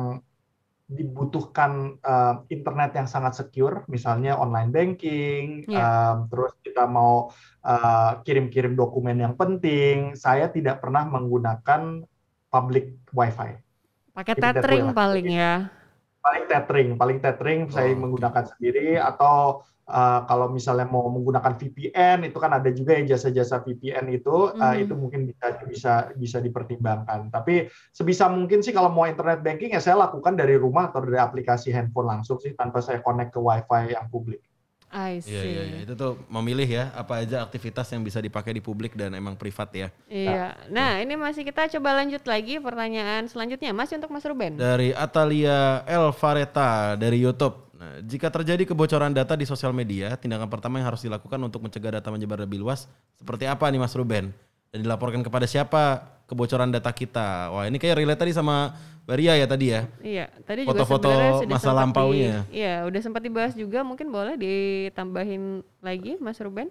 dibutuhkan uh, internet yang sangat secure, misalnya online banking, Ya. um, terus kita mau uh, kirim-kirim dokumen yang penting, saya tidak pernah menggunakan public wifi. Pakai tethering paling ya. Paling tethering, paling tethering saya Oh, oke. menggunakan sendiri atau uh, kalau misalnya mau menggunakan VPN itu kan ada juga ya jasa-jasa VPN itu uh, Mhm. itu mungkin bisa bisa bisa dipertimbangkan. Tapi sebisa mungkin sih kalau mau internet banking ya saya lakukan dari rumah atau dari aplikasi handphone langsung sih tanpa saya connect ke wifi yang publik. I see. Iya, iya, iya. Itu tuh memilih ya apa aja aktivitas yang bisa dipakai di publik dan emang privat ya. Iya. Nah, ini masih kita coba lanjut lagi pertanyaan selanjutnya. Masih untuk Mas Ruben. Dari Atalia El Fareta dari YouTube. Nah, jika terjadi kebocoran data di sosial media, tindakan pertama yang harus dilakukan untuk mencegah data menyebar lebih luas seperti apa nih Mas Ruben? Dan dilaporkan kepada siapa kebocoran data kita? Wah, ini kayak relate tadi sama Baria ya tadi ya. Iya, tadi juga Foto-foto sebenarnya sudah masa sempat di- lampaunya. Iya, udah sempat dibahas juga. Mungkin boleh ditambahin lagi, Mas Ruben?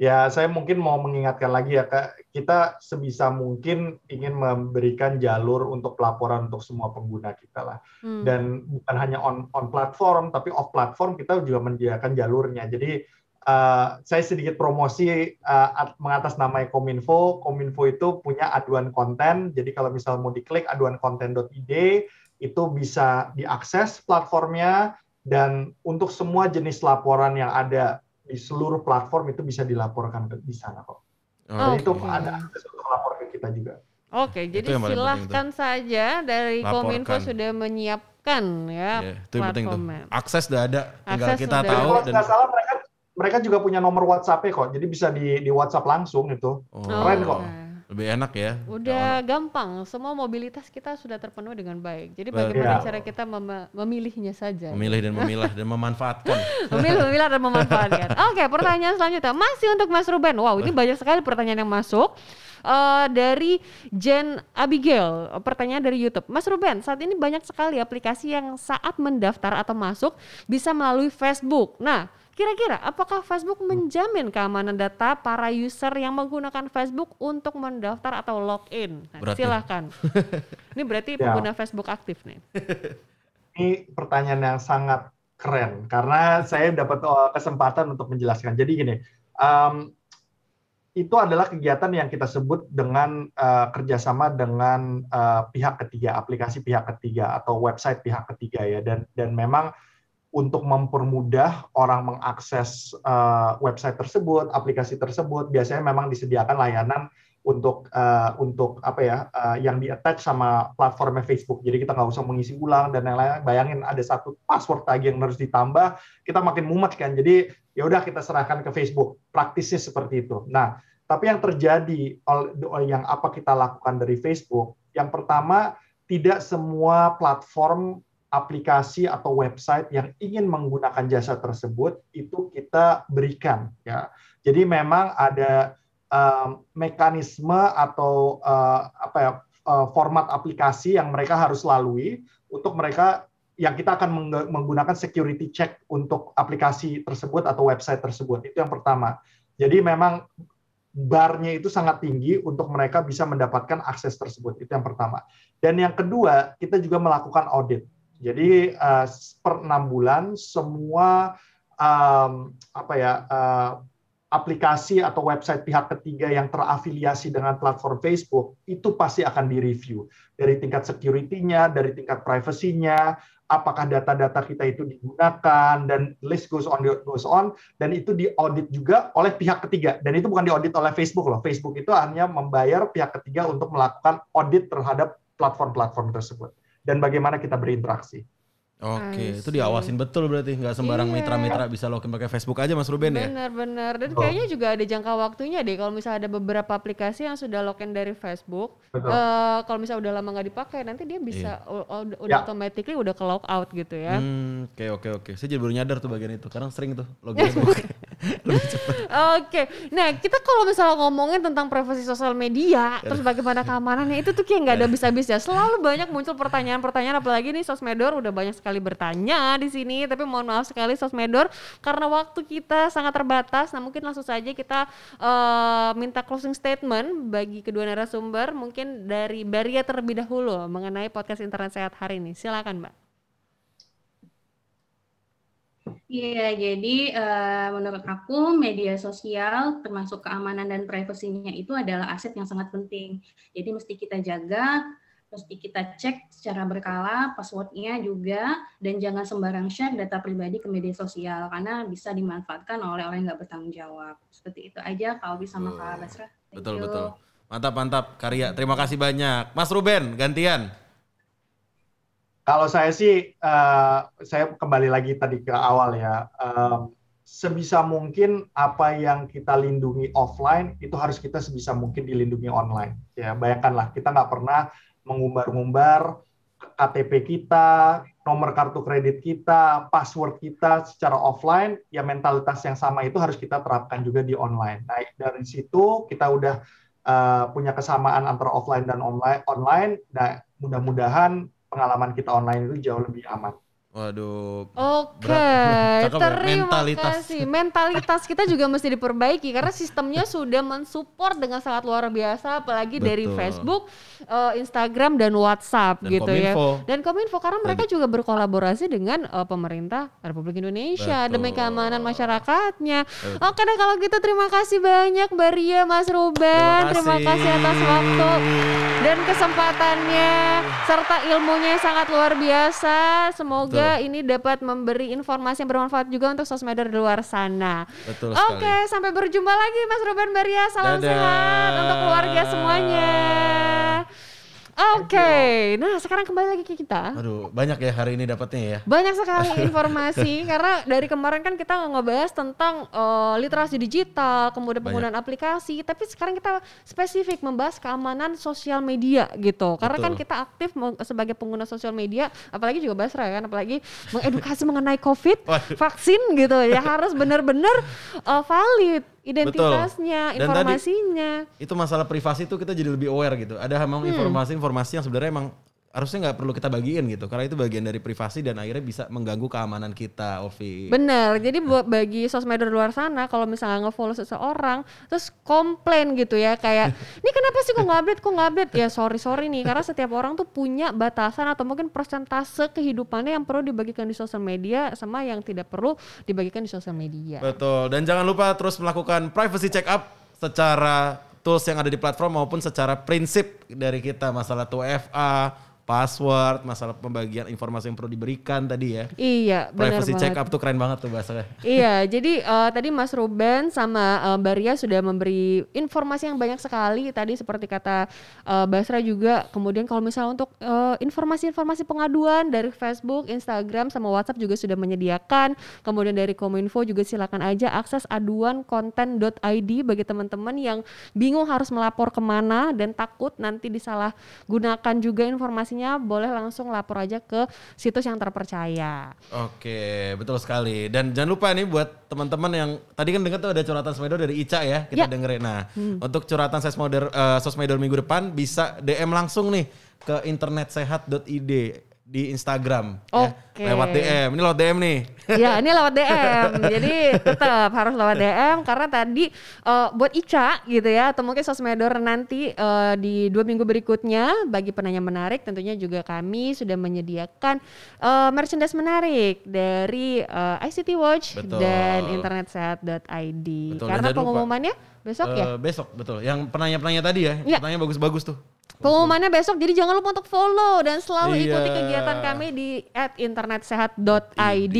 Ya, saya mungkin mau mengingatkan lagi ya, Kak. Kita sebisa mungkin ingin memberikan jalur untuk pelaporan untuk semua pengguna kita lah. Hmm. Dan bukan hanya on on platform, tapi off platform kita juga menyediakan jalurnya. Jadi uh, saya sedikit promosi uh, mengatasnamai Kominfo. Kominfo itu punya aduan konten. Jadi kalau misal mau diklik aduankonten.id itu bisa diakses platformnya dan untuk semua jenis laporan yang ada di seluruh platform itu bisa dilaporkan di sana kok. Oh, okay. itu ada akses untuk lapor ke kita juga. Oke, jadi silahkan saja dari Laporkan. Kominfo sudah menyiapkan ya yeah, itu platformnya. Akses sudah ada, tinggal Akses kita sudah. tahu. Kalau dan... salah mereka mereka juga punya nomor WhatsApp kok, jadi bisa di di WhatsApp langsung itu. Oh. Keren kok. Lebih enak ya. Udah oh. gampang, semua mobilitas kita sudah terpenuhi dengan baik. Jadi bagaimana ya. cara kita mem memilihnya saja. Memilih dan memilah dan memanfaatkan. <laughs> Memilih, memilah dan memanfaatkan. <laughs> Oke, pertanyaan selanjutnya masih untuk Mas Ruben. Wow, ini banyak sekali pertanyaan yang masuk. Uh, dari Jen Abigail, pertanyaan dari YouTube. Mas Ruben, saat ini banyak sekali aplikasi yang saat mendaftar atau masuk bisa melalui Facebook. Nah, Kira-kira apakah Facebook menjamin keamanan data para user yang menggunakan Facebook untuk mendaftar atau login? Nah, silahkan. <laughs> Ini berarti ya. pengguna Facebook aktif nih. <laughs> Ini pertanyaan yang sangat keren karena saya dapat oh, kesempatan untuk menjelaskan. Jadi gini, um, itu adalah kegiatan yang kita sebut dengan uh, kerjasama dengan uh, pihak ketiga, aplikasi pihak ketiga atau website pihak ketiga ya, dan dan memang untuk mempermudah orang mengakses uh, website tersebut, aplikasi tersebut, biasanya memang disediakan layanan untuk uh, untuk apa ya uh, yang di attach sama platformnya Facebook. Jadi kita nggak usah mengisi ulang dan yang lain. Bayangin ada satu password lagi yang harus ditambah, kita makin mumet kan. Jadi ya udah kita serahkan ke Facebook. Praktisnya seperti itu. Nah, tapi yang terjadi yang apa kita lakukan dari Facebook, yang pertama tidak semua platform aplikasi atau website yang ingin menggunakan jasa tersebut itu kita berikan ya. Jadi memang ada um, mekanisme atau uh, apa ya uh, format aplikasi yang mereka harus lalui untuk mereka yang kita akan menggunakan security check untuk aplikasi tersebut atau website tersebut. Itu yang pertama. Jadi memang barnya itu sangat tinggi untuk mereka bisa mendapatkan akses tersebut. Itu yang pertama. Dan yang kedua, kita juga melakukan audit. Jadi uh, per enam bulan semua um, apa ya uh, aplikasi atau website pihak ketiga yang terafiliasi dengan platform Facebook itu pasti akan direview dari tingkat security-nya, dari tingkat privacy-nya, apakah data-data kita itu digunakan dan list goes on goes on dan itu diaudit juga oleh pihak ketiga dan itu bukan diaudit oleh Facebook loh. Facebook itu hanya membayar pihak ketiga untuk melakukan audit terhadap platform-platform tersebut dan bagaimana kita berinteraksi. Oke, itu diawasin betul berarti nggak sembarang mitra mitra-mitra bisa login pakai Facebook aja Mas Ruben ya. Benar-benar dan oh. kayaknya juga ada jangka waktunya deh kalau misalnya ada beberapa aplikasi yang sudah login dari Facebook. Uh, kalau misalnya udah lama nggak dipakai nanti dia bisa yeah. udah ya. automatically udah ke log out gitu ya. Oke hmm, oke okay, oke. Okay, okay. Saya jadi baru nyadar tuh bagian itu. Karena sering tuh login. <laughs> Oke, nah kita kalau misalnya ngomongin tentang privasi sosial media, terus bagaimana keamanannya itu tuh kayak nggak ada bisa-bisa. Ya. Selalu banyak muncul pertanyaan-pertanyaan, apalagi nih sosmedor udah banyak sekali bertanya di sini. Tapi mohon maaf sekali sosmedor karena waktu kita sangat terbatas. Nah mungkin langsung saja kita uh, minta closing statement bagi kedua narasumber. Mungkin dari Baria terlebih dahulu mengenai podcast internet sehat hari ini. Silakan, Mbak. Iya, jadi uh, menurut aku media sosial termasuk keamanan dan privasinya itu adalah aset yang sangat penting. Jadi mesti kita jaga, mesti kita cek secara berkala passwordnya juga, dan jangan sembarang share data pribadi ke media sosial karena bisa dimanfaatkan oleh orang yang nggak bertanggung jawab. Seperti itu aja kalau bisa sama Kak Basra. Betul you. betul. Mantap mantap Karya. Terima kasih banyak. Mas Ruben gantian. Kalau saya sih, uh, saya kembali lagi tadi ke awal ya. Um, sebisa mungkin apa yang kita lindungi offline itu harus kita sebisa mungkin dilindungi online. Ya, bayangkanlah kita nggak pernah mengumbar-ngumbar KTP kita, nomor kartu kredit kita, password kita secara offline, ya mentalitas yang sama itu harus kita terapkan juga di online. Nah, dari situ kita udah uh, punya kesamaan antara offline dan online. Online, nah mudah-mudahan pengalaman kita online itu jauh lebih aman. Waduh. Oke. Cakep ya, terima mentalitas. kasih. Mentalitas kita juga mesti diperbaiki karena sistemnya sudah mensupport dengan sangat luar biasa, apalagi dari Betul. Facebook, eh, Instagram dan WhatsApp Dan gitu Kominfo. ya. Dan Kominfo karena mereka juga berkolaborasi dengan eh, pemerintah Republik Indonesia Betul. demi keamanan masyarakatnya. Oke deh kalau gitu terima kasih banyak Mbak Ria, Mas Ruben. Terima Terima kasih. kasih atas waktu dan kesempatannya serta ilmunya yang sangat luar biasa. Semoga ini dapat memberi informasi yang bermanfaat juga untuk sosmeder di luar sana. Betul Oke, sampai berjumpa lagi Mas Ruben Maria. Salam Dadah. sehat untuk keluarga semuanya. Oke, nah sekarang kembali lagi ke kita. Aduh, banyak ya hari ini dapatnya ya. Banyak sekali <laughs> informasi karena dari kemarin kan kita ngebahas tentang eh, literasi digital, kemudian penggunaan aplikasi, tapi sekarang kita spesifik membahas keamanan sosial media gitu. Karena kan kita aktif sebagai pengguna sosial media, apalagi juga Basra ya kan, apalagi mengedukasi mengenai COVID, <laughs> vaksin gitu ya harus benar-benar eh, valid identitasnya, Dan tadi- informasinya. Itu masalah privasi itu kita jadi lebih aware gitu. Ada memang Hmm. informasi-informasi yang sebenarnya emang harusnya nggak perlu kita bagiin gitu. Karena itu bagian dari privasi dan akhirnya bisa mengganggu keamanan kita, Ovi. Bener, jadi buat bagi sosmed di luar sana kalau misalnya nge-follow seseorang terus komplain gitu ya kayak <laughs> ini kenapa sih kok nggak update kok nggak update ya sorry sorry nih karena setiap orang tuh punya batasan atau mungkin persentase kehidupannya yang perlu dibagikan di sosial media sama yang tidak perlu dibagikan di sosial media. Betul. Dan jangan lupa terus melakukan privacy check up secara tools yang ada di platform maupun secara prinsip dari kita masalah 2FA, password, masalah pembagian informasi yang perlu diberikan tadi ya. Iya, benar Privacy banget. check up tuh keren banget tuh bahasanya. iya, jadi eh, tadi Mas Ruben sama eh, Baria sudah memberi informasi yang banyak sekali tadi seperti kata eh, Basra juga. Kemudian kalau misalnya untuk eh, informasi-informasi pengaduan dari Facebook, Instagram sama WhatsApp juga sudah menyediakan. Kemudian dari Kominfo juga silakan aja akses aduan konten.id bagi teman-teman yang bingung harus melapor ke mana dan takut nanti disalahgunakan juga informasinya, boleh langsung lapor aja ke situs yang terpercaya. Oke, betul sekali. Dan jangan lupa nih buat teman-teman yang tadi kan dengar tuh ada curhatan sosmedor dari Ica ya, kita Ya. dengerin. Nah, untuk curhatan sosmedor eh, sosmedor minggu depan bisa DM langsung nih ke internetsehat.id di Instagram ya. Oke. Lewat DM. Ini lewat DM nih. Ya ini lewat DM, jadi tetap harus lewat DM karena tadi eh, buat Ica gitu ya, atau mungkin sosmedor nanti eh, di dua minggu berikutnya bagi penanya menarik tentunya juga kami sudah menyediakan eh, merchandise menarik dari eh, ICT Watch Betul. dan internetsehat.id. Karena jangan lupa, besok ya. Eh, Besok betul. Yang penanya-penanya tadi ya, Ya. pertanyaan bagus-bagus tuh. Pengumumannya besok, jadi jangan lupa untuk follow dan selalu Iya. ikuti kegiatan kami di @internetsehat.id.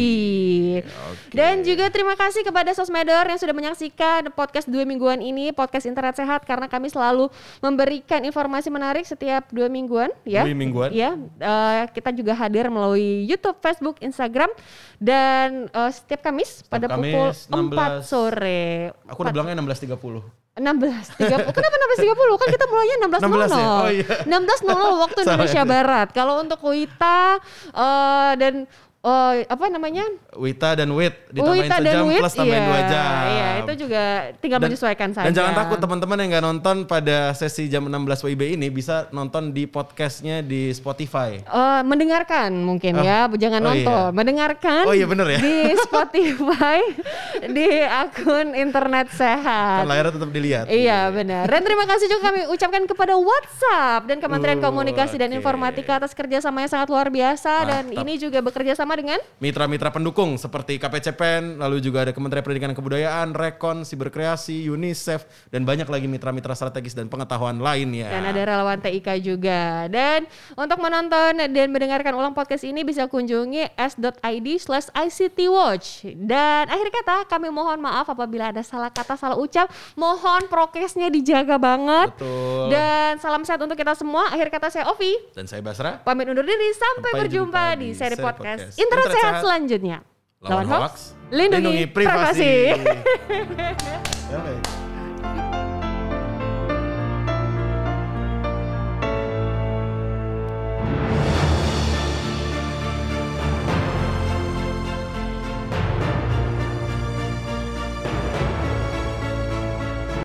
Oke. Dan juga terima kasih kepada Sosmedor yang sudah menyaksikan podcast dua mingguan ini, podcast Internet Sehat karena kami selalu memberikan informasi menarik setiap dua mingguan, ya. Dua mingguan. Ya, kita juga hadir melalui YouTube, Facebook, Instagram dan eh, setiap Kamis pada Kamis, pukul 4 16. sore. Aku udah bilangnya 16.30. 16 30. Kenapa 16 30? Kan kita mulainya 16 16 ya? Oh iya. 16 waktu Indonesia. Barat. Kalau untuk Wita eh, dan eh, apa namanya? Wita dan Wit ditambahin Wita sejam Wit, plus tambahin iya, dua jam. Iya, itu juga tinggal menyesuaikan saja. Dan jangan takut teman-teman yang nggak nonton pada sesi jam 16 WIB ini bisa nonton di podcastnya di Spotify. Eh, mendengarkan mungkin Oh. ya, jangan Oh, nonton. iya. Mendengarkan Oh, iya bener ya. di <laughs> Spotify di akun internet sehat. Kan layarnya tetap dilihat. Iya benar. Dan terima kasih juga kami ucapkan kepada WhatsApp dan Kementerian Uh, Komunikasi dan oke. Informatika atas kerjasama yang sangat luar biasa dan Mantap. ini juga bekerja sama dengan Mitra-mitra pendukung seperti KPCPEN, lalu juga ada Kementerian Pendidikan dan Kebudayaan, Rekon, Siberkreasi, UNICEF, dan banyak lagi mitra-mitra strategis dan pengetahuan lainnya. dan ada relawan TIK juga. Dan untuk menonton dan mendengarkan ulang podcast ini bisa kunjungi s.id slash ICTWatch. Dan akhir kata kami mohon maaf apabila ada salah kata, salah ucap. Mohon prokesnya dijaga banget. Betul. Dan salam sehat untuk kita semua. Akhir kata saya Ovi. Dan saya Basra. Pamit undur diri sampai, Sampai berjumpa jumpa di di seri seri podcast, podcast Internet Internet Sehat Sehat. selanjutnya. Lawan hoax, lindungi, privasi. Sampai. <laughs> <laughs>